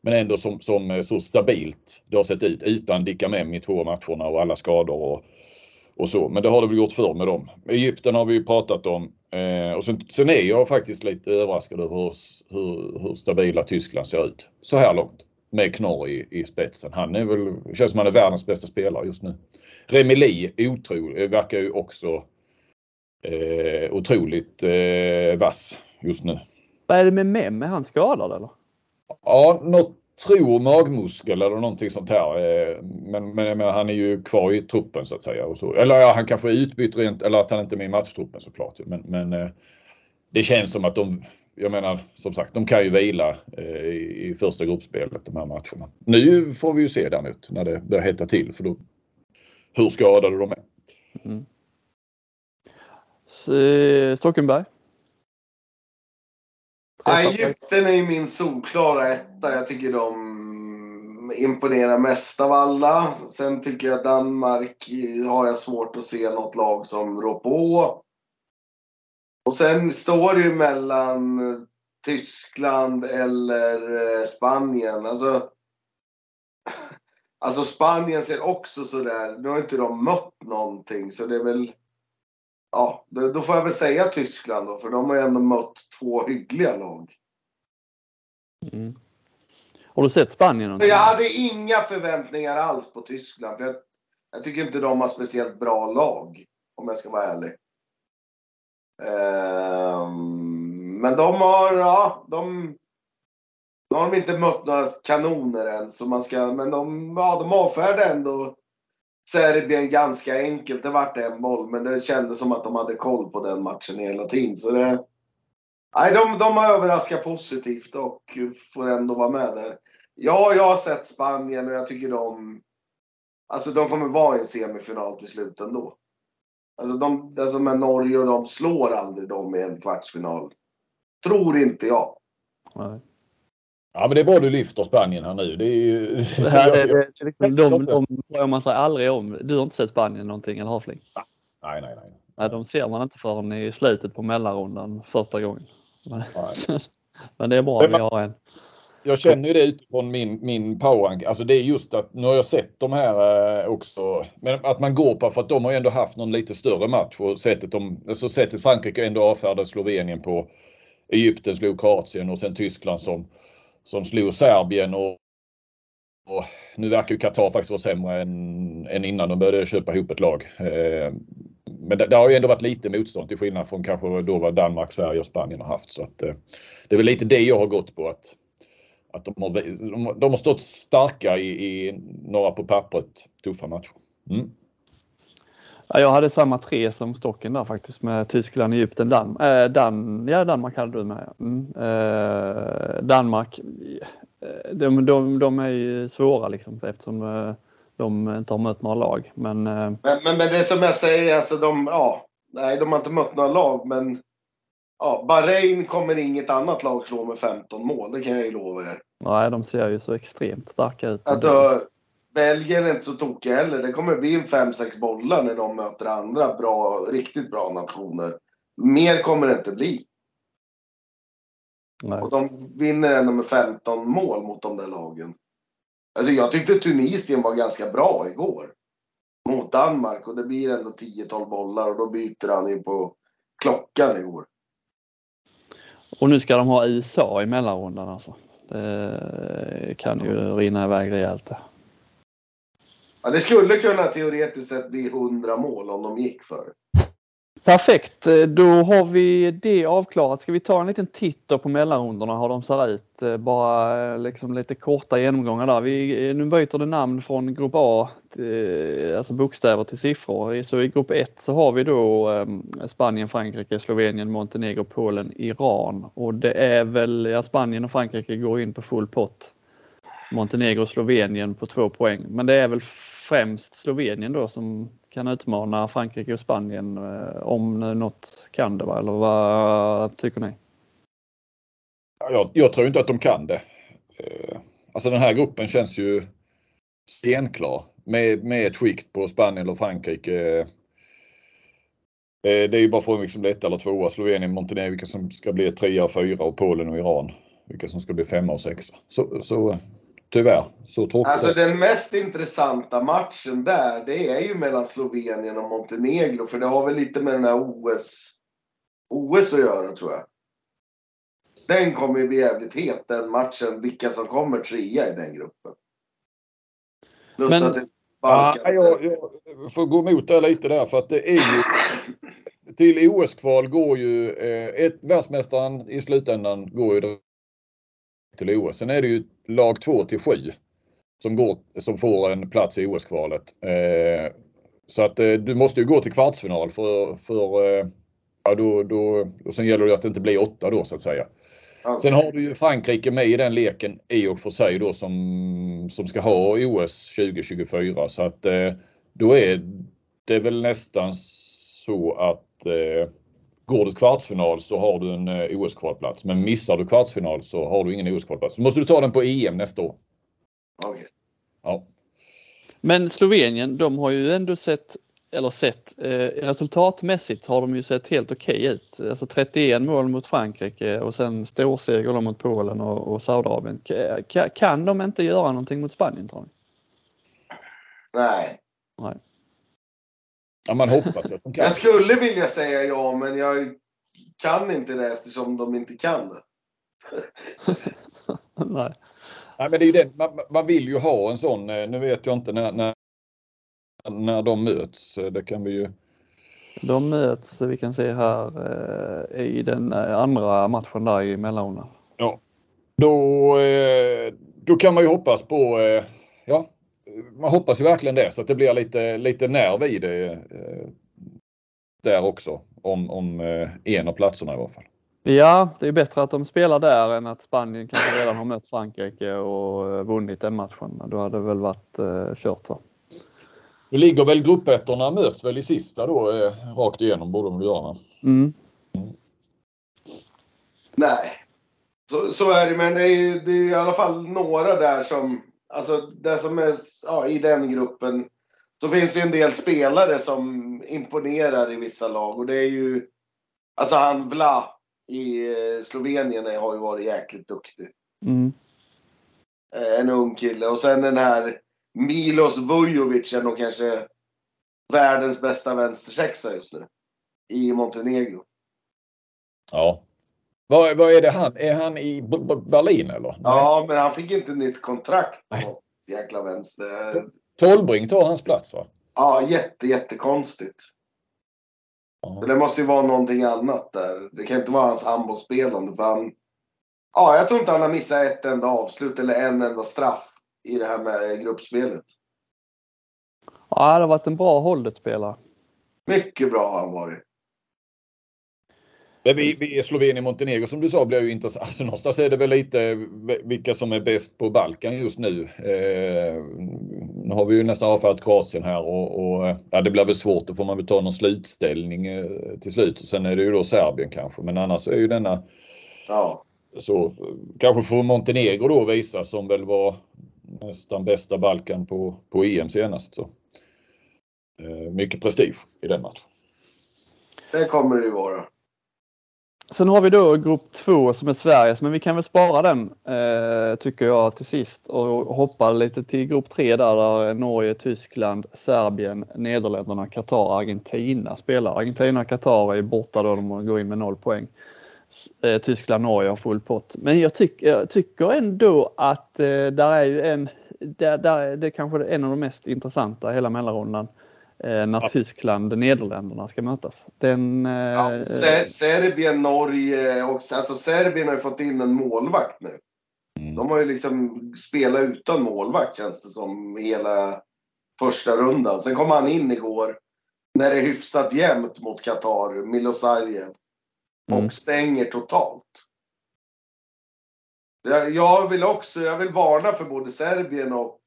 Speaker 3: men ändå som, som så stabilt det har sett ut utan Dicka Mem i två matcherna och alla skador och, och så. Men det har det väl gjort förr med dem. Egypten har vi ju pratat om. Eh, och sen, sen, är jag faktiskt lite överraskad över hur, hur, hur stabila Tyskland ser ut så här långt med Knorr i, i spetsen. Han är väl, känns som han är världens bästa spelare just nu. Remili otrolig, verkar ju också eh, otroligt eh, vass just nu.
Speaker 1: Vad är det med Mem? Är han skadad eller?
Speaker 3: Ja, något tror magmuskel eller någonting sånt här. Eh, men, men, jag menar, han är ju kvar i truppen så att säga. Och så. Eller ja, han kanske är utbytt rent, eller att han inte är med i matchtruppen såklart. Men, men eh, det känns som att de, jag menar som sagt, de kan ju vila eh, i första gruppspelet de här matcherna. Nu får vi ju se däremot när det börjar hetta till för då hur skadade de är. Mm.
Speaker 1: Stockenberg?
Speaker 2: Egypten är ju min solklara etta. Jag tycker de imponerar mest av alla. Sen tycker jag Danmark har jag svårt att se något lag som rår på. Och sen står det ju mellan Tyskland eller eh, Spanien. Alltså, alltså Spanien ser också sådär, nu har inte de mött någonting så det är väl Ja, då får jag väl säga Tyskland då, för de har ju ändå mött två hyggliga lag.
Speaker 1: Mm. Har du sett Spanien? Någonting?
Speaker 2: Jag hade inga förväntningar alls på Tyskland. För jag, jag, tycker inte de har speciellt bra lag, om jag ska vara ärlig. Um, men de har, ja, de, de har de inte mött några kanoner än. Så man ska, men de, ja, de avfärdar ändå Serbien ganska enkelt. Det vart en boll, men det kändes som att de hade koll på den matchen hela tiden. Så det, nej, de, de har överraskat positivt och får ändå vara med där. Ja, jag har sett Spanien och jag tycker de... Alltså de kommer vara i en semifinal till slut ändå. Alltså, de, det som är Norge och de slår aldrig dem i en kvartsfinal. Tror inte jag. Nej.
Speaker 3: Ja men det är bra du lyfter Spanien här nu. Det är ju...
Speaker 1: Det här, är, det, liksom, de, de bryr man sig aldrig om. Du har inte sett Spanien någonting eller Hafling?
Speaker 3: Nej, nej, nej.
Speaker 1: nej. De ser man inte förrän i slutet på mellanrundan första gången. Men, men det är bra att vi har en.
Speaker 3: Jag känner ju det utifrån min, min powerrank. Alltså det är just att nu har jag sett de här eh, också. Men att man går på för att de har ju ändå haft någon lite större match och sättet, de, alltså sättet Frankrike ändå avfärdade Slovenien på. Egypten slog Kroatien och sen Tyskland som som slog Serbien och, och nu verkar ju Qatar faktiskt vara sämre än, än innan de började köpa ihop ett lag. Eh, men det, det, har ju ändå varit lite motstånd till skillnad från kanske då vad Danmark, Sverige och Spanien har haft. Så att, eh, det är väl lite det jag har gått på. att att de har, de, de har stått starka i, i några på pappret tuffa matcher. Mm.
Speaker 1: Ja, jag hade samma tre som Stocken där faktiskt med Tyskland, Egypten, Dan, äh, Dan, ja, Danmark hade du med. Mm. Äh, Danmark, eh, de, de, de är ju svåra liksom eftersom de inte har mött några lag. Men,
Speaker 2: men, men, men det som jag säger, alltså de, ja, nej, de har inte mött några lag, men ja, Bahrain kommer inget annat lag slå med 15 mål, det kan jag ju lova er.
Speaker 1: Nej, de ser ju så extremt starka ut.
Speaker 2: Alltså, Belgien är inte så tokiga heller. Det kommer bli en 5-6 bollar när de möter andra bra, riktigt bra nationer. Mer kommer det inte bli. Nej. Och de vinner ändå med 15 mål mot de där lagen. Alltså jag tyckte Tunisien var ganska bra igår. Mot Danmark och det blir ändå 10-12 bollar och då byter han in på klockan igår.
Speaker 1: Och nu ska de ha USA i mellanrundan alltså. Det kan ju rinna iväg rejält.
Speaker 2: Ja, det skulle kunna teoretiskt sett bli 100 mål om de gick för.
Speaker 1: Perfekt, då har vi det avklarat. Ska vi ta en liten titt på mellanrundorna, hur de ser ut? Eh, bara eh, liksom lite korta genomgångar där. Vi, eh, nu byter det namn från grupp A, till, alltså bokstäver till siffror. Så i grupp 1 så har vi då Spanien, Frankrike, Slovenien, Montenegro, Polen, Iran. Och det är väl, ja, Spanien och Frankrike går in på full pott. Montenegro och Slovenien på två poäng. Men det är väl främst Slovenien då som kan utmana Frankrike och Spanien eh, om något kan det va? Eller vad tycker ni?
Speaker 3: Jag, jag tror inte att de kan det. Eh, alltså den här gruppen känns ju stenklar med, med ett skikt på Spanien och Frankrike. Eh, det är ju bara frågan vilka som blir ett eller tvåa. Slovenien, Montenegro vilka som ska bli trea och fyra och Polen och Iran. vilka som ska bli femma och sexa. Så, så tyvärr, så tråkigt.
Speaker 2: Alltså den mest intressanta matchen där, det är ju mellan Slovenien och Montenegro. För det har väl lite med den här OS, OS att göra tror jag. Den kommer ju bli jävligt het den matchen, vilka som kommer trea i den gruppen. Plus
Speaker 1: Men-
Speaker 2: att det
Speaker 3: Ja, jag, jag får gå emot det lite där för att det är ju till OS-kval går ju eh, ett, världsmästaren i slutändan går ju direkt till OS. Sen är det ju lag 2 till 7 som, går, som får en plats i OS-kvalet. Eh, så att eh, du måste ju gå till kvartsfinal för, för eh, ja, då, då, och sen gäller det att det inte blir åtta då så att säga.
Speaker 2: Ja.
Speaker 3: Sen har du ju Frankrike med i den leken i och för sig då som, som ska ha OS 2024 så att eh, då är det väl nästan så att eh, går du kvartsfinal så har du en eh, OS-kvalplats men missar du kvartsfinal så har du ingen OS-kvalplats. Då måste du ta den på EM nästa år.
Speaker 2: Okej.
Speaker 3: Ja.
Speaker 1: Men Slovenien, de har ju ändå sett, eller sett, eh, resultatmässigt har de ju sett helt okej ut. Alltså 31 mål mot Frankrike och sen storseger mot Polen och, och Saudiarabien. Ka- ka- Kan de inte göra någonting mot Spanien tror ni?
Speaker 2: Nej.
Speaker 3: Ja man hoppas att de kan.
Speaker 2: Jag skulle vilja säga ja, men jag kan inte det eftersom de inte kan det.
Speaker 1: Nej.
Speaker 3: Nej, men det är ju den, man, man vill ju ha en sån, eh, nu vet jag inte när, när, när de möts. Eh, Det kan vi ju
Speaker 1: De möts, vi kan se här, eh, i den andra matchen där i mellanrundan.
Speaker 3: Då, eh, då kan man ju hoppas på, ja, man hoppas ju verkligen det så att det blir lite, lite nerv i det eh, där också. Om, om eh, en av platserna i alla fall.
Speaker 1: Ja, det är bättre att de spelar där än att Spanien kanske redan har mött Frankrike och eh, vunnit den matchen. Då hade det väl varit eh, kört va?
Speaker 3: Nu ligger väl gruppettorna möts väl i sista då eh, rakt igenom borde de göra. va?
Speaker 1: Mm.
Speaker 2: Nej. Så, så är det, men det är det är i alla fall några där som, alltså det som är ja, i den gruppen. Så finns det en del spelare som imponerar i vissa lag och det är ju, alltså han Vla i eh, Slovenien har ju varit jäkligt duktig.
Speaker 1: Mm.
Speaker 2: Eh, En ung kille och sen den här Milos Vujovic är nog kanske världens bästa vänstersexa just nu. I Montenegro.
Speaker 3: Ja. Vad, vad är det han? Är han i B- B- Berlin eller?
Speaker 2: Ja, men han fick inte nytt kontrakt
Speaker 3: Nej.
Speaker 2: på jäkla vänster.
Speaker 3: Tolbring tar hans plats va?
Speaker 2: Ja, jätte, jättekonstigt.
Speaker 3: Ja.
Speaker 2: Så det måste ju vara någonting annat där. Det kan inte vara hans handbollsspelande för han... Ja, jag tror inte han har missat ett enda avslut eller en enda straff i det här med gruppspelet.
Speaker 1: Ja, det har varit en bra hållet spelare.
Speaker 2: Mycket bra har han varit.
Speaker 3: Men vi, vi Slovenien Montenegro som du sa blir ju intressant. Alltså någonstans är det väl lite vilka som är bäst på Balkan just nu. Eh, nu har vi ju nästan avfärdat Kroatien här och, och ja, det blir väl svårt. Då får man väl ta någon slutställning eh, till slut. Och sen är det ju då Serbien kanske. Men annars är ju denna
Speaker 2: Ja.
Speaker 3: så kanske får Montenegro då visa som väl var nästan bästa Balkan på, på EM senast. Så. Eh, mycket prestige i den matchen.
Speaker 2: Det kommer det ju vara.
Speaker 1: Sen har vi då grupp två som är Sveriges, men vi kan väl spara den eh, tycker jag till sist och hoppa lite till grupp tre där, där Norge, Tyskland, Serbien, Nederländerna, Qatar, Argentina spelar. Argentina, och Qatar är borta då, de går in med noll poäng. Eh, Tyskland, Norge har full pott. Men jag, tyck, jag tycker ändå att eh, där är ju en, där, där är kanske är en av de mest intressanta hela mellanrundan. Eh, när
Speaker 3: Ja.
Speaker 1: Tyskland, Nederländerna ska mötas. Den, eh,
Speaker 2: Ja, Se- Serbien, Norge och alltså Serbien har ju fått in en målvakt nu.
Speaker 3: Mm.
Speaker 2: De har ju liksom spelat utan målvakt känns det som hela första rundan. Sen kom han in igår när det är hyfsat jämnt mot Qatar, Milosavljev.
Speaker 1: Mm.
Speaker 2: Och stänger totalt. Jag vill också, jag vill varna för både Serbien och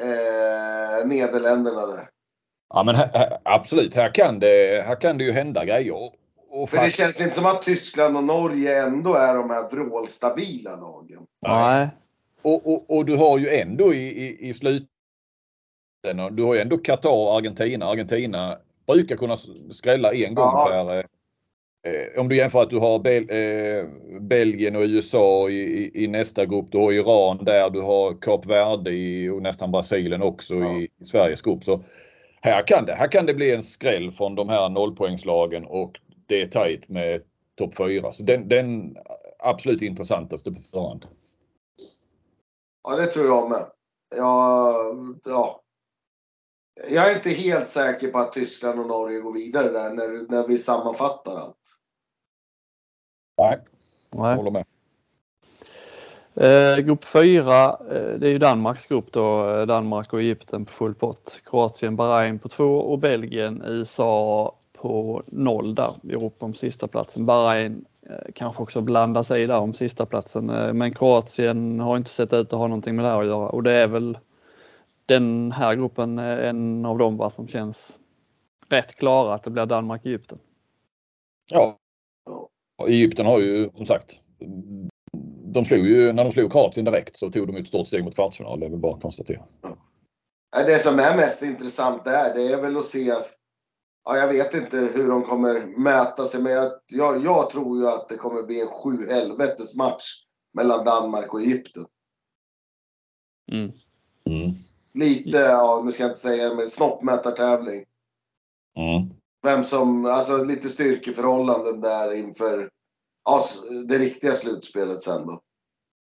Speaker 2: eh, Nederländerna där.
Speaker 3: Ja men här, här, absolut, här kan, det, här kan det ju hända grejer. Och,
Speaker 2: För det
Speaker 3: fakt-
Speaker 2: känns inte som att Tyskland och Norge ändå är de här vrålstabila lagen.
Speaker 1: Nej.
Speaker 3: och, och, och du har ju ändå i, i, i slutändan, du har ju ändå Qatar och Argentina. Argentina brukar kunna skrälla en gång
Speaker 2: Ja.
Speaker 3: per, eh, eh, om du jämför att du har Bel eh, Belgien och USA i, i, i, nästa grupp. Du har Iran där, du har Kap Verde i, och nästan Brasilien också ja. i, i, Sveriges grupp. Så här kan, det, här kan det bli en skräll från de här nollpoängslagen och det är tajt med topp 4. Så den, den absolut intressantaste på förhand.
Speaker 2: Ja, det tror jag med. Ja, ja. Jag är inte helt säker på att Tyskland och Norge går vidare där när, när vi sammanfattar allt.
Speaker 3: Nej, Nej. håller med.
Speaker 1: Eh, grupp 4, eh, det är ju Danmarks grupp då. Eh, Danmark och Egypten på full pott. Kroatien, Bahrain på två och Belgien, USA på noll där Europa om sista platsen. Bahrain eh, kanske också blandar sig där om sista platsen. Eh, men Kroatien har inte sett ut att ha någonting med det här att göra och det är väl den här gruppen eh, en av dem va, som känns rätt klara att det blir Danmark-Egypten.
Speaker 3: Ja. Egypten har ju som sagt de slog ju, när de slog Kroatien direkt så tog de ett stort steg mot kvartsfinal. Det är väl bara att konstatera.
Speaker 2: Ja. Det som är mest intressant där, det är väl att se Ja, jag vet inte hur de kommer mäta sig, men jag, jag, jag tror ju att det kommer bli en sju helvetes match mellan Danmark och Egypten.
Speaker 1: Mm.
Speaker 3: Mm.
Speaker 2: Lite, ja, nu ska jag inte säga det, men snoppmätartävling.
Speaker 3: Mm.
Speaker 2: Vem som, alltså lite styrkeförhållanden där inför ja, det riktiga slutspelet sen då.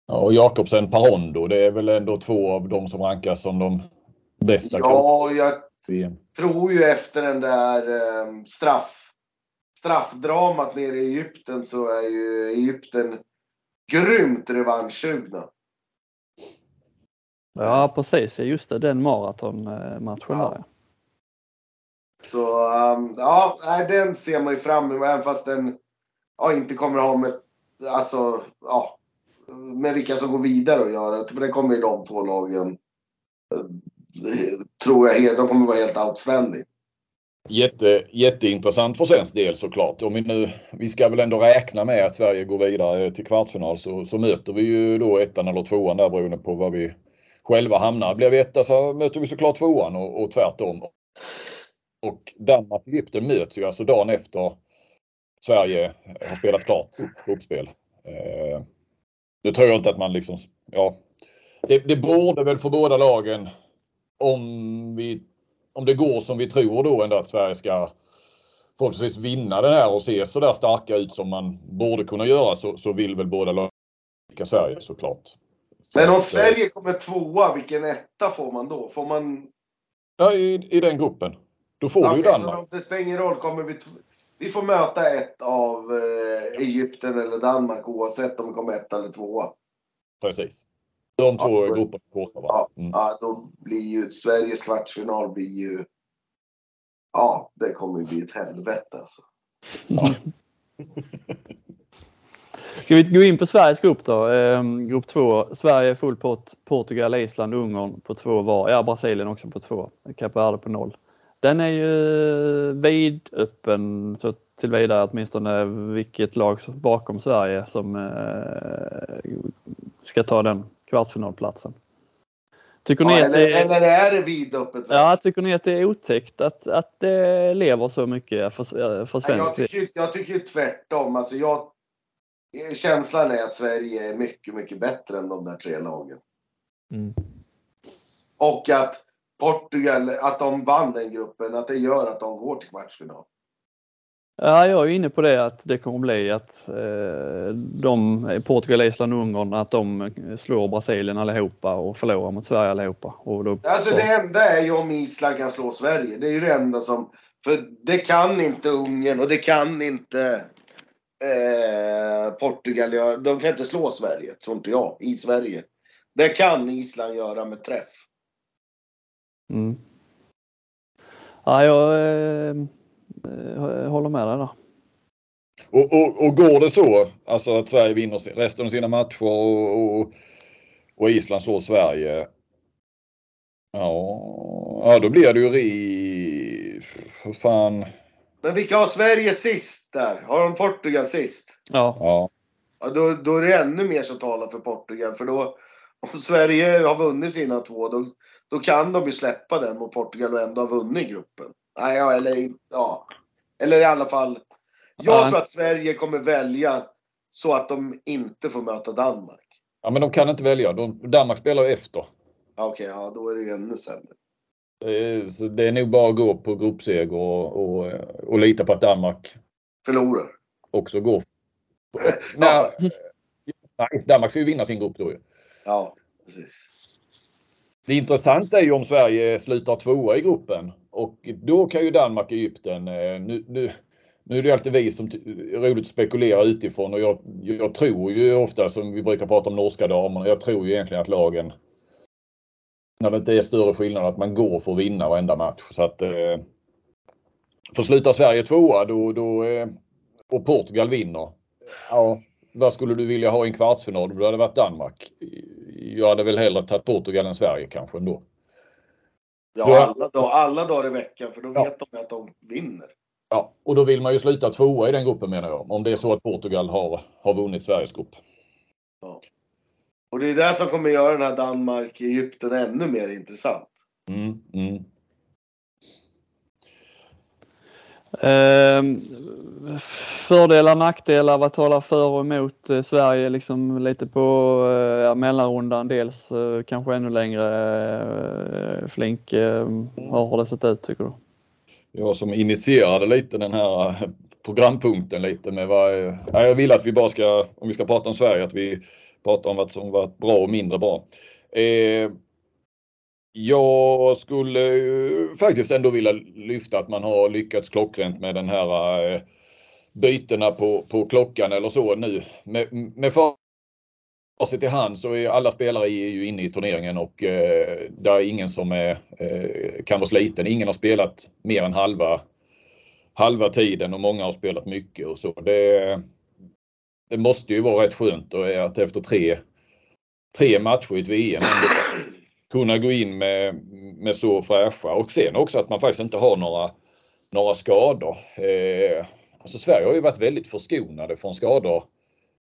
Speaker 3: Ja, och Jakobsen Parondo, det är väl ändå två av de som rankas som de bästa.
Speaker 2: Ja, jag tror ju efter den där eh, straff, straffdramat nere i Egypten så är ju Egypten grymt revanschsugna.
Speaker 1: Ja precis, just det, den maratonmatchen ja. där.
Speaker 2: Så um, ja, den ser man ju fram emot även fast den ja, inte kommer att ha med, alltså, ja, med vilka som går vidare att göra. För det kommer ju de två lagen, eh, tror jag, de kommer vara helt outstanding.
Speaker 3: Jätte, jätteintressant för svensk del såklart. Om vi, nu, vi ska väl ändå räkna med att Sverige går vidare till kvartsfinal så, så möter vi ju då ettan eller tvåan där beroende på var vi själva hamnar. Blir vi etta så möter vi såklart tvåan och, och tvärtom. Och Danmark och Egypten möts ju alltså dagen efter Sverige har spelat klart sitt gruppspel. Eh, nu tror jag inte att man liksom, ja. Det, det borde väl för båda lagen om vi, om det går som vi tror då ändå att Sverige ska förhoppningsvis vinna den här och se så där starka ut som man borde kunna göra så, så vill väl båda lagen Sverige såklart.
Speaker 2: Men om Sverige kommer tvåa, vilken etta får man då? Får man?
Speaker 3: Ja, i, i den gruppen. Då får okay, du ju Danmark.
Speaker 2: det spelar ingen roll, kommer vi vi får möta ett av eh, Egypten eller Danmark oavsett om vi kommer ett eller tvåa.
Speaker 3: Precis. De två ja, grupperna kostar
Speaker 2: va? Mm. Ja, då blir ju Sveriges kvartsfinal blir ju... Ja, det kommer ju bli ett helvete alltså. Ja.
Speaker 1: Ska vi gå in på Sveriges grupp då? Ehm, grupp 2. Sverige full pott, Portugal, Island, Ungern på två var. Ja, Brasilien också på två. Cape Verde på noll. Den är ju vidöppen så tillvida åtminstone vilket lag bakom Sverige som eh, ska ta den kvartsfinalplatsen.
Speaker 2: Tycker ni ja, eller, det, eller är det vidöppet?
Speaker 1: Ja, tycker ni att det är otäckt att, att det lever så mycket för, för svensk
Speaker 2: jag tycker, jag tycker tvärtom. Alltså jag, känslan är att Sverige är mycket, mycket bättre än de där tre lagen.
Speaker 1: Mm.
Speaker 2: Och att Portugal, att de vann den gruppen, att det gör att de går till kvartsfinal.
Speaker 1: Ja, jag är inne på det att det kommer bli att eh, de, Portugal, Island och Ungern, att de slår Brasilien allihopa och förlorar mot Sverige allihopa. Och då,
Speaker 2: alltså det enda är ju om Island kan slå Sverige. Det är ju det enda som... För det kan inte Ungern och det kan inte eh, Portugal göra. De kan inte slå Sverige, tror inte jag, i Sverige. Det kan Island göra med träff.
Speaker 1: Mm. Ja, jag eh, håller med dig där.
Speaker 3: Och, och, och, går det så, alltså att Sverige vinner resten av sina matcher och, och, och Island slår Sverige. Ja, ja, då blir det ju ri... Hur fan.
Speaker 2: Men vilka har Sverige sist där? Har de Portugal sist?
Speaker 1: Ja.
Speaker 3: ja.
Speaker 2: ja då, då är det ännu mer som talar för Portugal. För då, om Sverige har vunnit sina två, då, då kan de ju släppa den mot Portugal och ändå ha vunnit gruppen. Nej, ja, eller, ja. eller i alla fall. Jag tror att Sverige kommer välja så att de inte får möta Danmark.
Speaker 3: Ja, men de kan inte välja. De, Danmark spelar efter.
Speaker 2: Okej, okay, ja då är det ju ännu sämre.
Speaker 3: Så det är nog bara att gå på gruppseger och, och, och lita på att Danmark
Speaker 2: förlorar.
Speaker 3: Också går. Nej, nej, Danmark ska ju vinna sin grupp då ju.
Speaker 2: Ja, precis.
Speaker 3: Det intressanta är ju om Sverige slutar tvåa i gruppen och då kan ju Danmark och Egypten, eh, nu, nu, nu är det alltid vi som är roligt att spekulera utifrån och jag, jag tror ju ofta som vi brukar prata om norska damerna, jag tror ju egentligen att lagen när det inte är större skillnad att man går för att vinna varenda match. Så att, eh, för slutar Sverige tvåa då, då, eh, och Portugal vinner. Ja, vad skulle du vilja ha i en kvartsfinal det hade varit Danmark? Jag hade väl hellre tagit Portugal än Sverige kanske ändå.
Speaker 2: Ja, alla, dag, alla dagar i veckan för då vet de att de vinner.
Speaker 3: Ja, och då vill man ju sluta tvåa i den gruppen menar jag. Om det är så att Portugal har, har vunnit Sveriges grupp.
Speaker 2: Ja. Och det är det som kommer göra den här Danmark-Egypten ännu mer intressant.
Speaker 3: Mm, mm.
Speaker 1: Eh, Ehm, fördelar, nackdelar, vad talar för och emot eh, Sverige liksom lite på eh, ja, mellanrundan dels eh, kanske ännu längre. Flink, hur har det sett ut tycker du?
Speaker 3: Jag som initierade lite den här programpunkten lite med vad jag vill att vi bara ska, om vi ska prata om Sverige, att vi pratar om vad som varit bra och mindre bra. Eh, jag skulle faktiskt ändå vilja lyfta att man har lyckats klockrent med den här eh, bytena på, på klockan eller så nu. Med, med facit i hand så är alla spelare är ju inne i turneringen och eh, det är ingen som är, eh, kan vara sliten. Ingen har spelat mer än halva, halva tiden och många har spelat mycket och så. Det, det måste ju vara rätt skönt att efter tre, tre matcher i ett VM kunna gå in med, med så fräscha och sen också att man faktiskt inte har några, några skador. Eh, alltså Sverige har ju varit väldigt förskonade från skador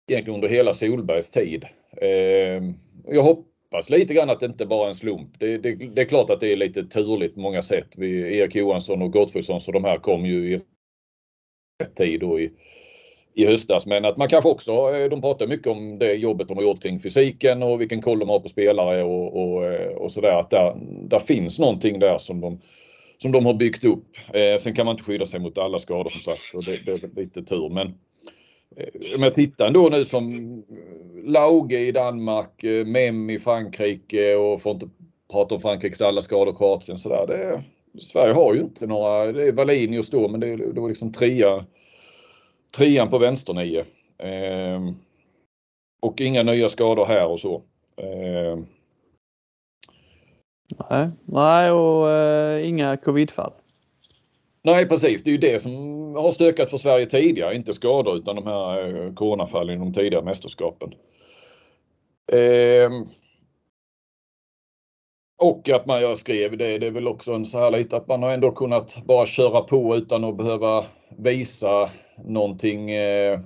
Speaker 3: egentligen under hela Solbergs tid. Eh, jag hoppas lite grann att det inte bara är en slump. Det, det, det, är klart att det är lite turligt på många sätt. Vi, Erik Johansson och Gottfridsson så de här kom ju i rätt tid och i, i höstas. Men att man kanske också, eh, de pratar mycket om det jobbet de har gjort kring fysiken och vilken koll de har på spelare och, och, eh, och sådär. Att där, där finns någonting där som de, som de har byggt upp. Eh, sen kan man inte skydda sig mot alla skador som sagt och det, det är lite tur. Men eh, om jag tittar ändå nu som eh, Lauge i Danmark, eh, Mem i Frankrike och får inte prata om Frankrikes alla skador, Kroatien sådär. Det, Sverige har ju inte några, det är Wallinius då men det, det var liksom trea trean på vänsternio. Eh, och inga nya skador här och så. Eh.
Speaker 1: Nej, nej och eh, inga covidfall.
Speaker 3: Nej precis, det är ju det som har stökat för Sverige tidigare, inte skador utan de här eh, coronafallen i de tidigare mästerskapen. Eh, och att man, jag skrev det, det är väl också en så här lite att man har ändå kunnat bara köra på utan att behöva visa någonting. Eh,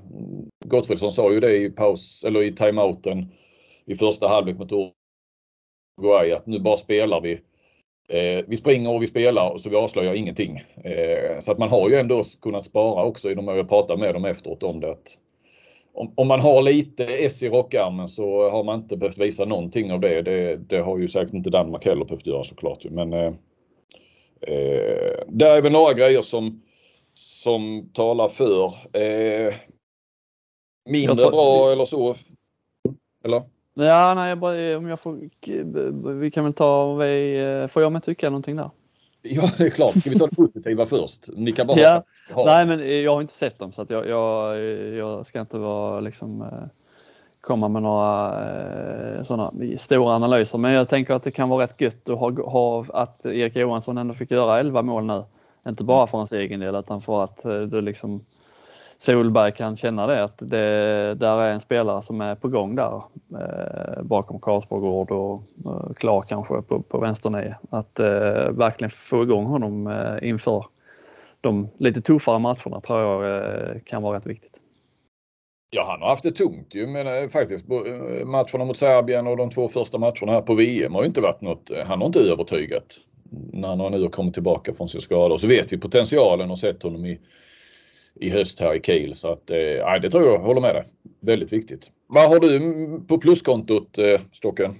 Speaker 3: Gottfridsson sa ju det i paus eller i timeouten i första halvlek mot Uruguay att nu bara spelar vi. Eh, vi springer och vi spelar och så vi avslöjar ingenting. Eh, så att man har ju ändå kunnat spara också i de jag pratar med dem efteråt om det. Att om, om, man har lite S i rockarmen så har man inte behövt visa någonting av det. Det, det har ju säkert inte Danmark heller behövt göra såklart. Men eh, eh, det är väl några grejer som som talar för. Eh, mindre tror, bra eller så? Eller?
Speaker 1: Ja, nej, bara, om jag får, vi kan väl ta, vi, får jag med tycka någonting där?
Speaker 3: Ja, det är klart. Ska vi ta det positiva först? Ni kan bara
Speaker 1: ja. ha. Nej, men jag har inte sett dem så att jag, jag, jag ska inte vara liksom eh, komma med några eh, sådana stora analyser. Men jag tänker att det kan vara rätt gött att ha, ha att Erik Johansson ändå fick göra 11 mål nu. Inte bara för hans egen del utan för att eh, du liksom Solberg kan känna det att det där är en spelare som är på gång där eh, bakom Karlsborgård och eh, klar kanske på, på vänsternio. Att eh, verkligen få igång honom eh, inför de lite tuffare matcherna tror jag eh, kan vara rätt viktigt.
Speaker 3: Ja, han har haft det tungt ju men eh, faktiskt. Eh, matcherna mot Serbien och de två första matcherna här på VM har inte varit något. Han har inte övertygat när han nu har kommit tillbaka från sin skada. Och Så vet vi potentialen och sett honom i, i höst här i Kiel. Så att, eh, det tror jag håller med dig. Väldigt viktigt. Vad har du på pluskontot eh, Stocken?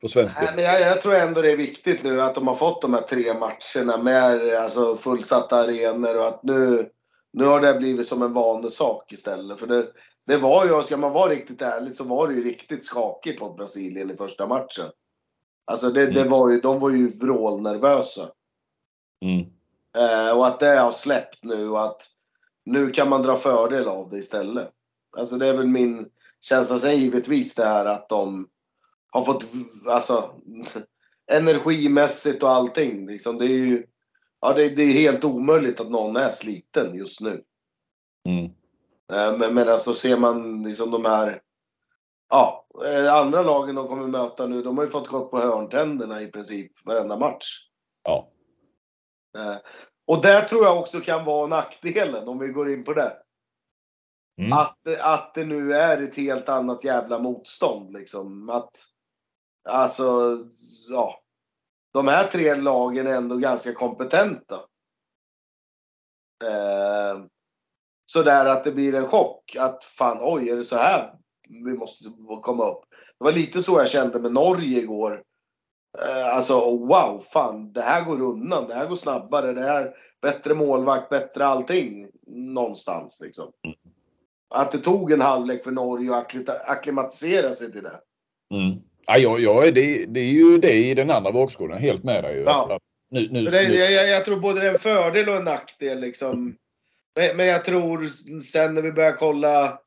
Speaker 3: För svensk
Speaker 2: Nej, men jag, jag, tror ändå det är viktigt nu att de har fått de här tre matcherna med alltså, fullsatta arenor och att nu, nu har det blivit som en vanesak istället. För det, det var ju, ska man vara riktigt ärlig, så var det ju riktigt skakigt mot Brasilien i första matchen. Alltså det, mm. det var ju, de var ju vrålnervösa.
Speaker 3: Mm.
Speaker 2: Eh, och att det har släppt nu och att nu kan man dra fördel av det istället. Alltså det är väl min känsla. Sen givetvis det här att de har fått, alltså energimässigt och allting. Liksom, det är ju ja, det, det, är helt omöjligt att någon är sliten just nu.
Speaker 3: Mm.
Speaker 2: Eh, men, men alltså ser man liksom de här ja, eh, andra lagen de kommer möta nu, de har ju fått gått på hörntänderna i princip varenda match.
Speaker 3: Ja.
Speaker 2: Eh, och det tror jag också kan vara nackdelen om vi går in på det. Mm. Att, att det nu är ett helt annat jävla motstånd liksom. Att, alltså, ja. De här tre lagen är ändå ganska kompetenta. Eh, sådär att det blir en chock. Att fan, oj, är det så här vi måste komma upp? Det var lite så jag kände med Norge igår. Eh, alltså wow, fan det här går undan, det här går snabbare, det här bättre målvakt, bättre allting någonstans liksom. Att det tog en halvlek för Norge att akklimatisera sig till det.
Speaker 3: Mm. Ja, ja, ja det, det är ju det i den andra vågskålen, helt med dig.
Speaker 2: Ja. Nu, nu, det, jag, jag, tror både det är en fördel och en nackdel liksom. Men, men jag tror sen när vi börjar kolla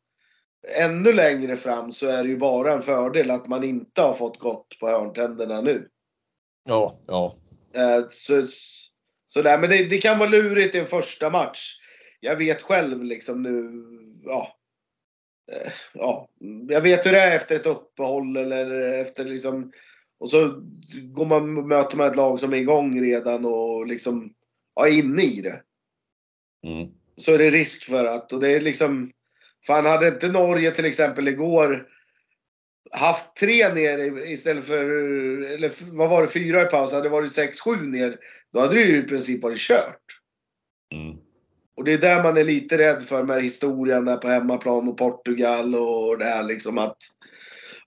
Speaker 2: ännu längre fram så är det ju bara en fördel att man inte har fått gått på hörntänderna nu.
Speaker 3: Ja, ja.
Speaker 2: Eh, så, så där, men det, det, kan vara lurigt i en första match. Jag vet själv liksom nu, ja. Eh, ja, jag vet hur det är efter ett uppehåll eller efter liksom och så går man möter man ett lag som är igång redan och liksom ja, inne i det.
Speaker 3: Mm.
Speaker 2: Så är det risk för att, och det är liksom, fan hade inte Norge till exempel igår haft tre ner istället för, eller vad var det, fyra i paus, hade det varit sex, sju ner, då hade det ju i princip varit kört.
Speaker 3: Mm.
Speaker 2: Och det är där man är lite rädd för med historien där på hemmaplan och Portugal och det här liksom att,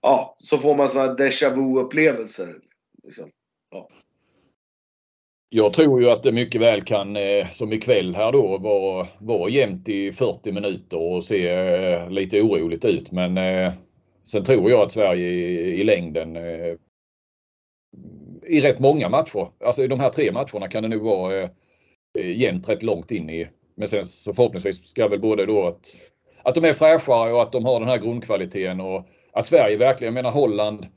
Speaker 2: ja, så får man sådana déjà vu-upplevelser. Liksom.
Speaker 3: Jag tror ju att det mycket väl kan, eh, som ikväll här då, vara, vara jämnt i 40 minuter och se eh, lite oroligt ut. Men eh, Sen tror jag att Sverige i, i längden i rätt många matcher, alltså i de här tre matcherna kan det nog vara jämnt rätt långt in i. Men sen så förhoppningsvis ska väl både då att, att de är fräschare och att de har den här grundkvaliteten och att Sverige verkligen, jag menar Holland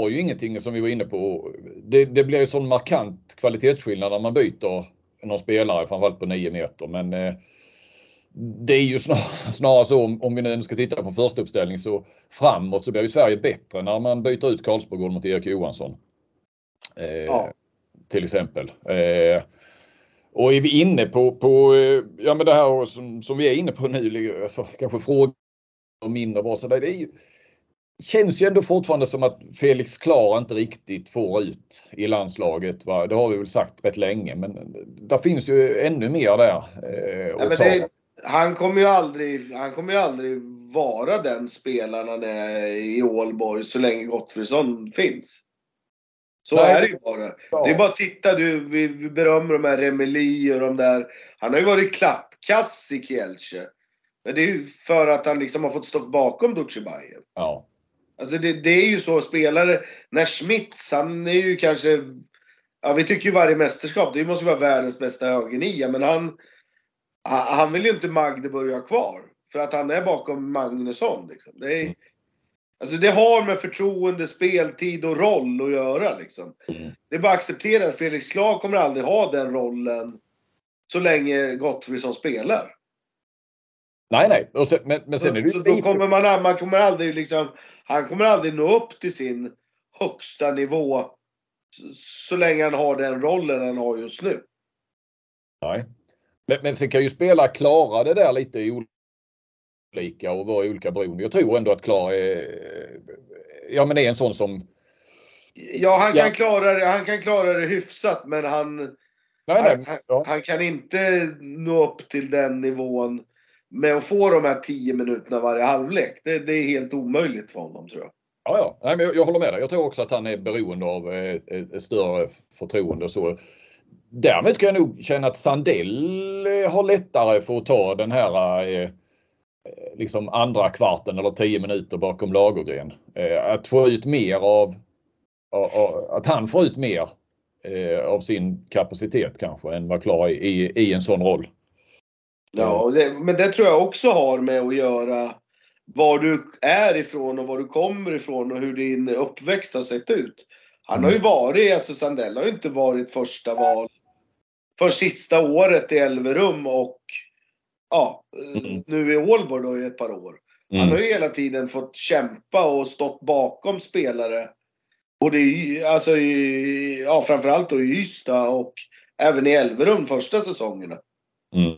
Speaker 3: har ju ingenting som vi var inne på. Det, det blir ju sån markant kvalitetsskillnad när man byter någon spelare, framförallt på 9 meter. Men eh, det är ju snarare, snarare så om, om vi nu ska titta på första uppställning så framåt så blir ju Sverige bättre när man byter ut Karlsborg mot Erik Johansson. Eh, ja. Till exempel. Eh, och är vi inne på, på ja, men det här som, som vi är inne på nu, alltså, kanske frågor mindre bra. Så det, är ju, känns ju ändå fortfarande som att Felix Klar inte riktigt får ut i landslaget. Va? Det har vi väl sagt rätt länge men det finns ju ännu mer där. Eh,
Speaker 2: ja, det, han kommer ju aldrig, han kommer ju aldrig vara den spelaren han är i Ålborg så länge Gottfridsson finns. Så Nej. är det ju bara. Ja. Det är bara att titta, du, vi, vi berömmer de här Remeli och de där. Han har ju varit klappkass i Kielce. Men det är ju för att han liksom har fått stå bakom Dutjebajev.
Speaker 3: Ja.
Speaker 2: Alltså det, det, är ju så spelare, när Schmitz, han är ju kanske, ja vi tycker ju varje mästerskap, det måste vara världens bästa högernia, men han, han vill ju inte Magdeburg ha kvar. För att han är bakom Magnusson. Liksom. Det, är, alltså det har med förtroende, speltid och roll att göra. Liksom.
Speaker 3: Mm.
Speaker 2: Det är bara att acceptera att Felix Slag kommer aldrig ha den rollen så länge Gottfridsson spelar.
Speaker 3: Nej, nej. Sen, men, men sen är det
Speaker 2: då, då kommer man, man kommer aldrig liksom, han kommer aldrig nå upp till sin högsta nivå så, länge han har den rollen han har just nu.
Speaker 3: Nej. Men, men sen kan ju spelare klara det där lite olika och vara olika beroende. Jag tror ändå att Klara är, ja, men är en sån som...
Speaker 2: Ja, han kan, ja. Klara det, han kan klara det hyfsat men han, nej, nej, han, han, kan inte nå upp till den nivån med att få de här 10 minuterna varje halvlek. Det, det är helt omöjligt för honom tror jag.
Speaker 3: Ja, ja. Nej, men jag, jag håller med dig. Jag tror också att han är beroende av eh, ett, ett större förtroende. Så. Därmed kan jag nog känna att Sandell eh, har lättare för att ta den här eh, eh liksom andra kvarten eller 10 minuter bakom Lagergren. Eh, att få ut mer av, av, av att han får ut mer eh, av sin kapacitet kanske än vad klar i, i en sån roll.
Speaker 2: Ja, det, men det tror jag också har med att göra var du är ifrån och var du kommer ifrån och hur din uppväxt har sett ut. Han har ju varit, alltså Sandell har ju inte varit första val för sista året i Elverum och ja, mm. nu i Ålborg då i ett par år. Mm. Han har ju hela tiden fått kämpa och stått bakom spelare. Både i, alltså i, ja framförallt då i Ystad och även i Elverum första säsongerna. Mm.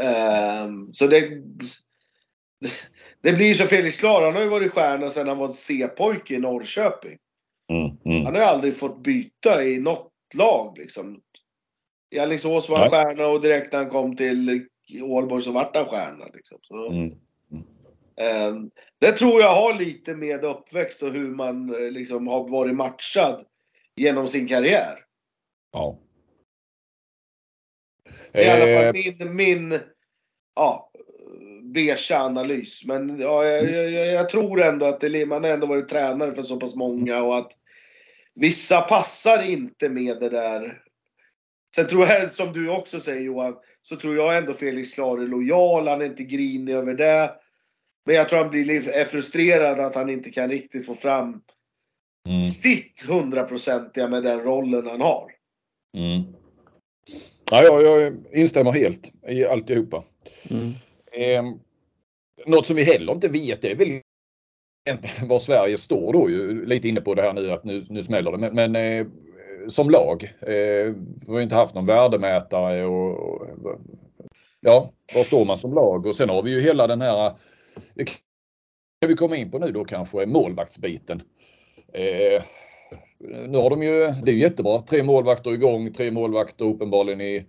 Speaker 2: Um, så det, det blir så Felix Klar, han har ju varit stjärna sedan han var C-pojke i Norrköping. Mm, mm. Han har ju aldrig fått byta i något lag liksom. I Alingsås var han stjärna och direkt när han kom till Ålborg så vart han stjärna. Liksom. Så, mm. Um, det tror jag har lite med uppväxt och hur man eh, liksom har varit matchad genom sin karriär.
Speaker 3: Ja.
Speaker 2: I alla fall eh. min, min ja, beiga analys. Men ja, jag, jag, jag, tror ändå att det, man har ändå varit tränare för så pass många och att vissa passar inte med det där. Sen tror jag, som du också säger Johan, så tror jag ändå Felix Klar är lojal. Han är inte grinig över det. Men jag tror han blir är frustrerad att han inte kan riktigt få fram mm. sitt hundraprocentiga med den rollen han har.
Speaker 3: Mm. Ja, jag, jag instämmer helt i alltihopa. Mm. Eh, något som vi heller inte vet är väl var Sverige står då. Ju, lite inne på det här nu att nu, nu smäller det. Men, men eh, som lag. Eh, vi har inte haft någon värdemätare och, och ja, var står man som lag? Och sen har vi ju hela den här det kan vi komma in på nu då kanske målvaktsbiten. Eh, nu har de ju, det är jättebra, tre målvakter igång, tre målvakter uppenbarligen i,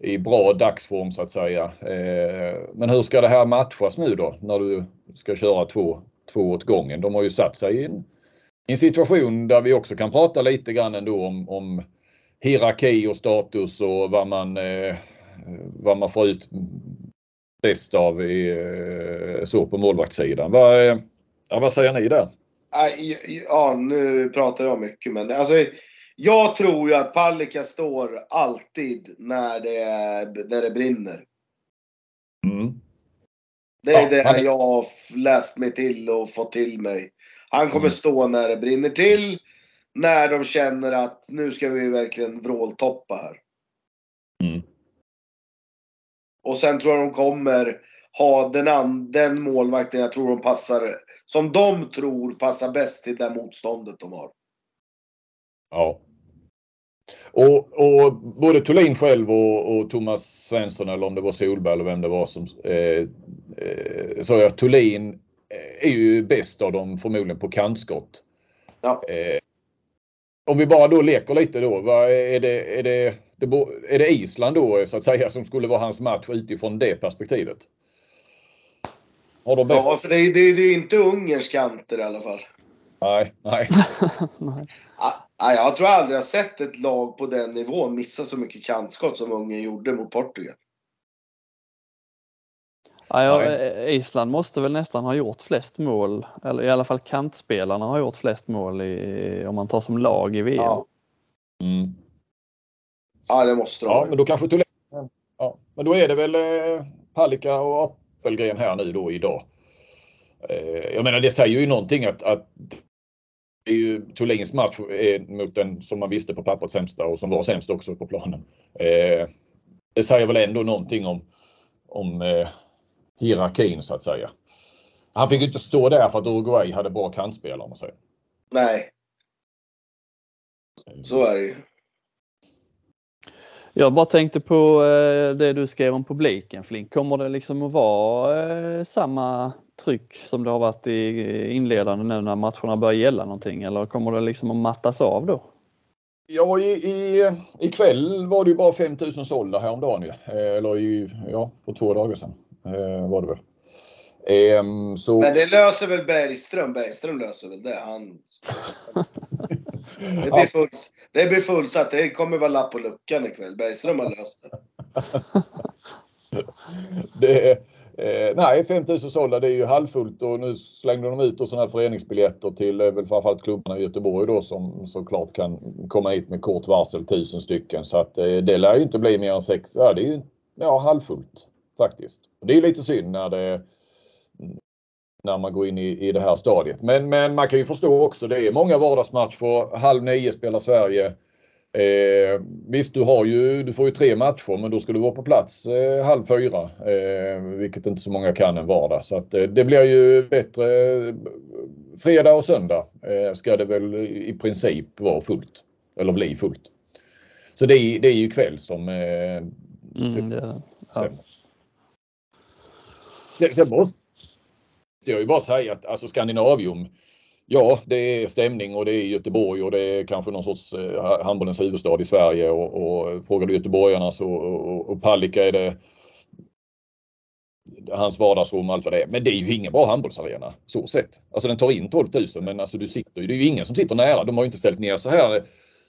Speaker 3: i bra dagsform så att säga. Eh, men hur ska det här matchas nu då när du ska köra två, två åt gången? De har ju satt sig i en, i en situation där vi också kan prata lite grann ändå om, om hierarki och status och vad man, eh, vad man får ut bäst av i, eh, så på målvaktssidan. Vad, eh, ja, vad säger ni där?
Speaker 2: Ja, nu pratar jag mycket men alltså, jag tror ju att Palicka står alltid när det, när det brinner. Mm. Det är ja, det han... jag har läst mig till och fått till mig. Han kommer mm. stå när det brinner till. När de känner att nu ska vi verkligen vråltoppa här. Mm. Och sen tror jag de kommer ha den, den målvakten jag tror de passar, som de tror passar bäst till det motståndet de har.
Speaker 3: Ja. Och, och både Thulin själv och, och, Thomas Svensson eller om det var Solberg eller vem det var som eh, eh, sa att Thulin eh, är ju bäst av dem förmodligen på kantskott. Ja. Eh, om vi bara då leker lite då. Vad är det, är det det, är det Island då så att säga som skulle vara hans match utifrån det perspektivet?
Speaker 2: Har de bäst... Ja, för det är, det, är, det är inte Ungerns kanter i alla fall.
Speaker 3: Nej, nej.
Speaker 2: nej. Ah, jag tror aldrig jag sett ett lag på den nivån missa så mycket kantskott som Ungern gjorde mot Portugal.
Speaker 1: Ja, ja, Island måste väl nästan ha gjort flest mål, eller i alla fall kantspelarna har gjort flest mål i, om man tar som lag i VM. Ja. Mm.
Speaker 2: Ja, det måste de.
Speaker 3: Ja, men då kanske Thulin. Ja, men då är det väl eh, Palicka och Appelgren här nu då idag. Eh, jag menar, det säger ju någonting att, att det är ju Thulins match mot den som man visste på pappret sämsta och som var sämst också på planen. Eh, det säger väl ändå någonting om, om eh, hierarkin så att säga. Han fick ju inte stå där för att Uruguay hade bra kantspelare om man säger.
Speaker 2: Nej. Så är det ju.
Speaker 1: Jag bara tänkte på eh, det du skrev om publiken Flink. Kommer det liksom att vara eh, samma tryck som det har varit i inledande nu när matcherna börjar gälla någonting eller kommer det liksom att mattas av då?
Speaker 3: Ja, i, i, ikväll var det ju bara 5000 sålda häromdagen ju. Eh, eller i, ja, för två dagar sedan. Eh, var det väl.
Speaker 2: Eh, så... Men det löser väl Bergström? Bergström löser väl det. Han... det, blir full det blir fullsatt. Det kommer vara lapp på luckan ikväll. Bergström har löst det.
Speaker 3: det Eh, nej, 5000 sålda det är ju halvfullt och nu slängde de ut sådana här föreningsbiljetter till eh, väl framförallt klubbarna i Göteborg då som såklart kan komma hit med kort varsel, tusen stycken. Så att eh, det lär ju inte bli mer än sex, ja det är ju ja, halvfullt faktiskt. Det är lite synd när det när man går in i, i det här stadiet. Men, men man kan ju förstå också, det är många vardagsmatcher. Halv nio spelar Sverige. Eh, visst, du, har ju, du får ju tre matcher men då ska du vara på plats eh, halv fyra. Eh, vilket inte så många kan en vardag. Så att, eh, det blir ju bättre. Fredag och söndag eh, ska det väl i princip vara fullt. Eller bli fullt. Så det är, det är ju kväll som... Eh, mm, det, ja. sen, sen, sen måste jag ju bara säga att alltså Skandinavium Ja, det är stämning och det är Göteborg och det är kanske någon sorts eh, handbollens huvudstad i Sverige och, och frågar du göteborgarna så och, och Palicka är det hans vardagsrum och allt vad det är. Men det är ju ingen bra handbollsarena så sett. Alltså den tar in 12 000 men alltså du sitter det är ju ingen som sitter nära. De har ju inte ställt ner så här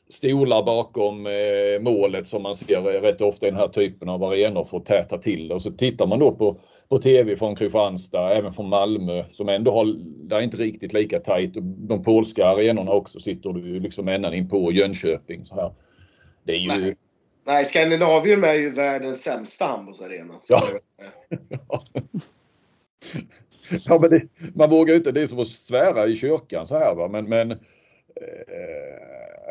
Speaker 3: stolar bakom eh, målet som man ser rätt ofta i den här typen av arenor för att täta till och så tittar man då på på tv från Kristianstad, även från Malmö som ändå har, där är inte riktigt lika tajt. De polska arenorna också sitter du liksom ända in på Jönköping så här. Det är ju...
Speaker 2: Nej, Nej Skandinavium är ju världens sämsta handbollsarena. Ja.
Speaker 3: ja, men det, man vågar inte, det är som att svära i kyrkan så här va, men, men eh,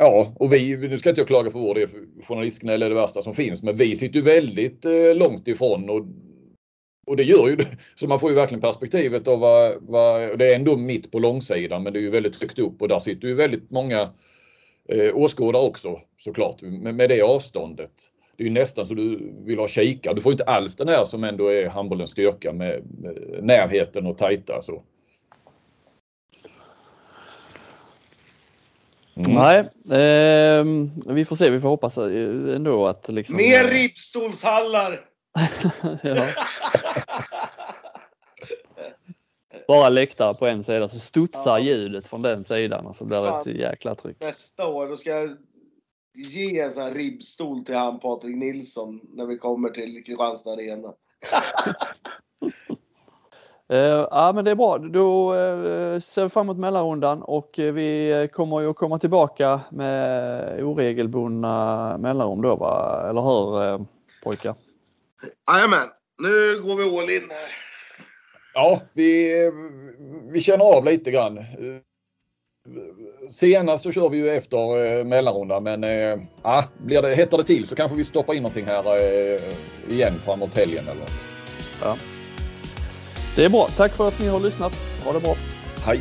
Speaker 3: Ja, och vi, nu ska inte jag klaga för vår del, journalistgnäll är det värsta som finns, men vi sitter ju väldigt eh, långt ifrån och och det gör ju det. Så man får ju verkligen perspektivet av vad, vad, det är ändå mitt på långsidan men det är ju väldigt högt upp och där sitter ju väldigt många eh, åskådare också såklart med, med det avståndet. Det är ju nästan så du vill ha kika. Du får inte alls den här som ändå är handbollens styrka med, med närheten och tajta så.
Speaker 1: Mm. Nej, eh, vi får se. Vi får hoppas ändå att liksom...
Speaker 2: Mer ribbstolshallar!
Speaker 1: Bara läktare på en sida så studsar ja. ljudet från den sidan och så blir det ett jäkla tryck.
Speaker 2: Nästa år då ska jag ge en sån här ribbstol till han Patrik Nilsson när vi kommer till Kristianstad Arena.
Speaker 1: Uh, ja men det är bra. Då uh, ser vi fram emot mellanrundan och uh, vi kommer ju att komma tillbaka med oregelbundna mellanrum då va? Eller hur pojkar?
Speaker 2: Jajamän, nu går vi all in här.
Speaker 3: Ja, vi, vi känner av lite grann. Senast så kör vi ju efter eh, mellanrundan men eh, blir det, hettar det till så kanske vi stoppar in någonting här eh, igen framåt helgen eller något.
Speaker 1: Ja. Det är bra. Tack för att ni har lyssnat. Ha det bra.
Speaker 3: Hej.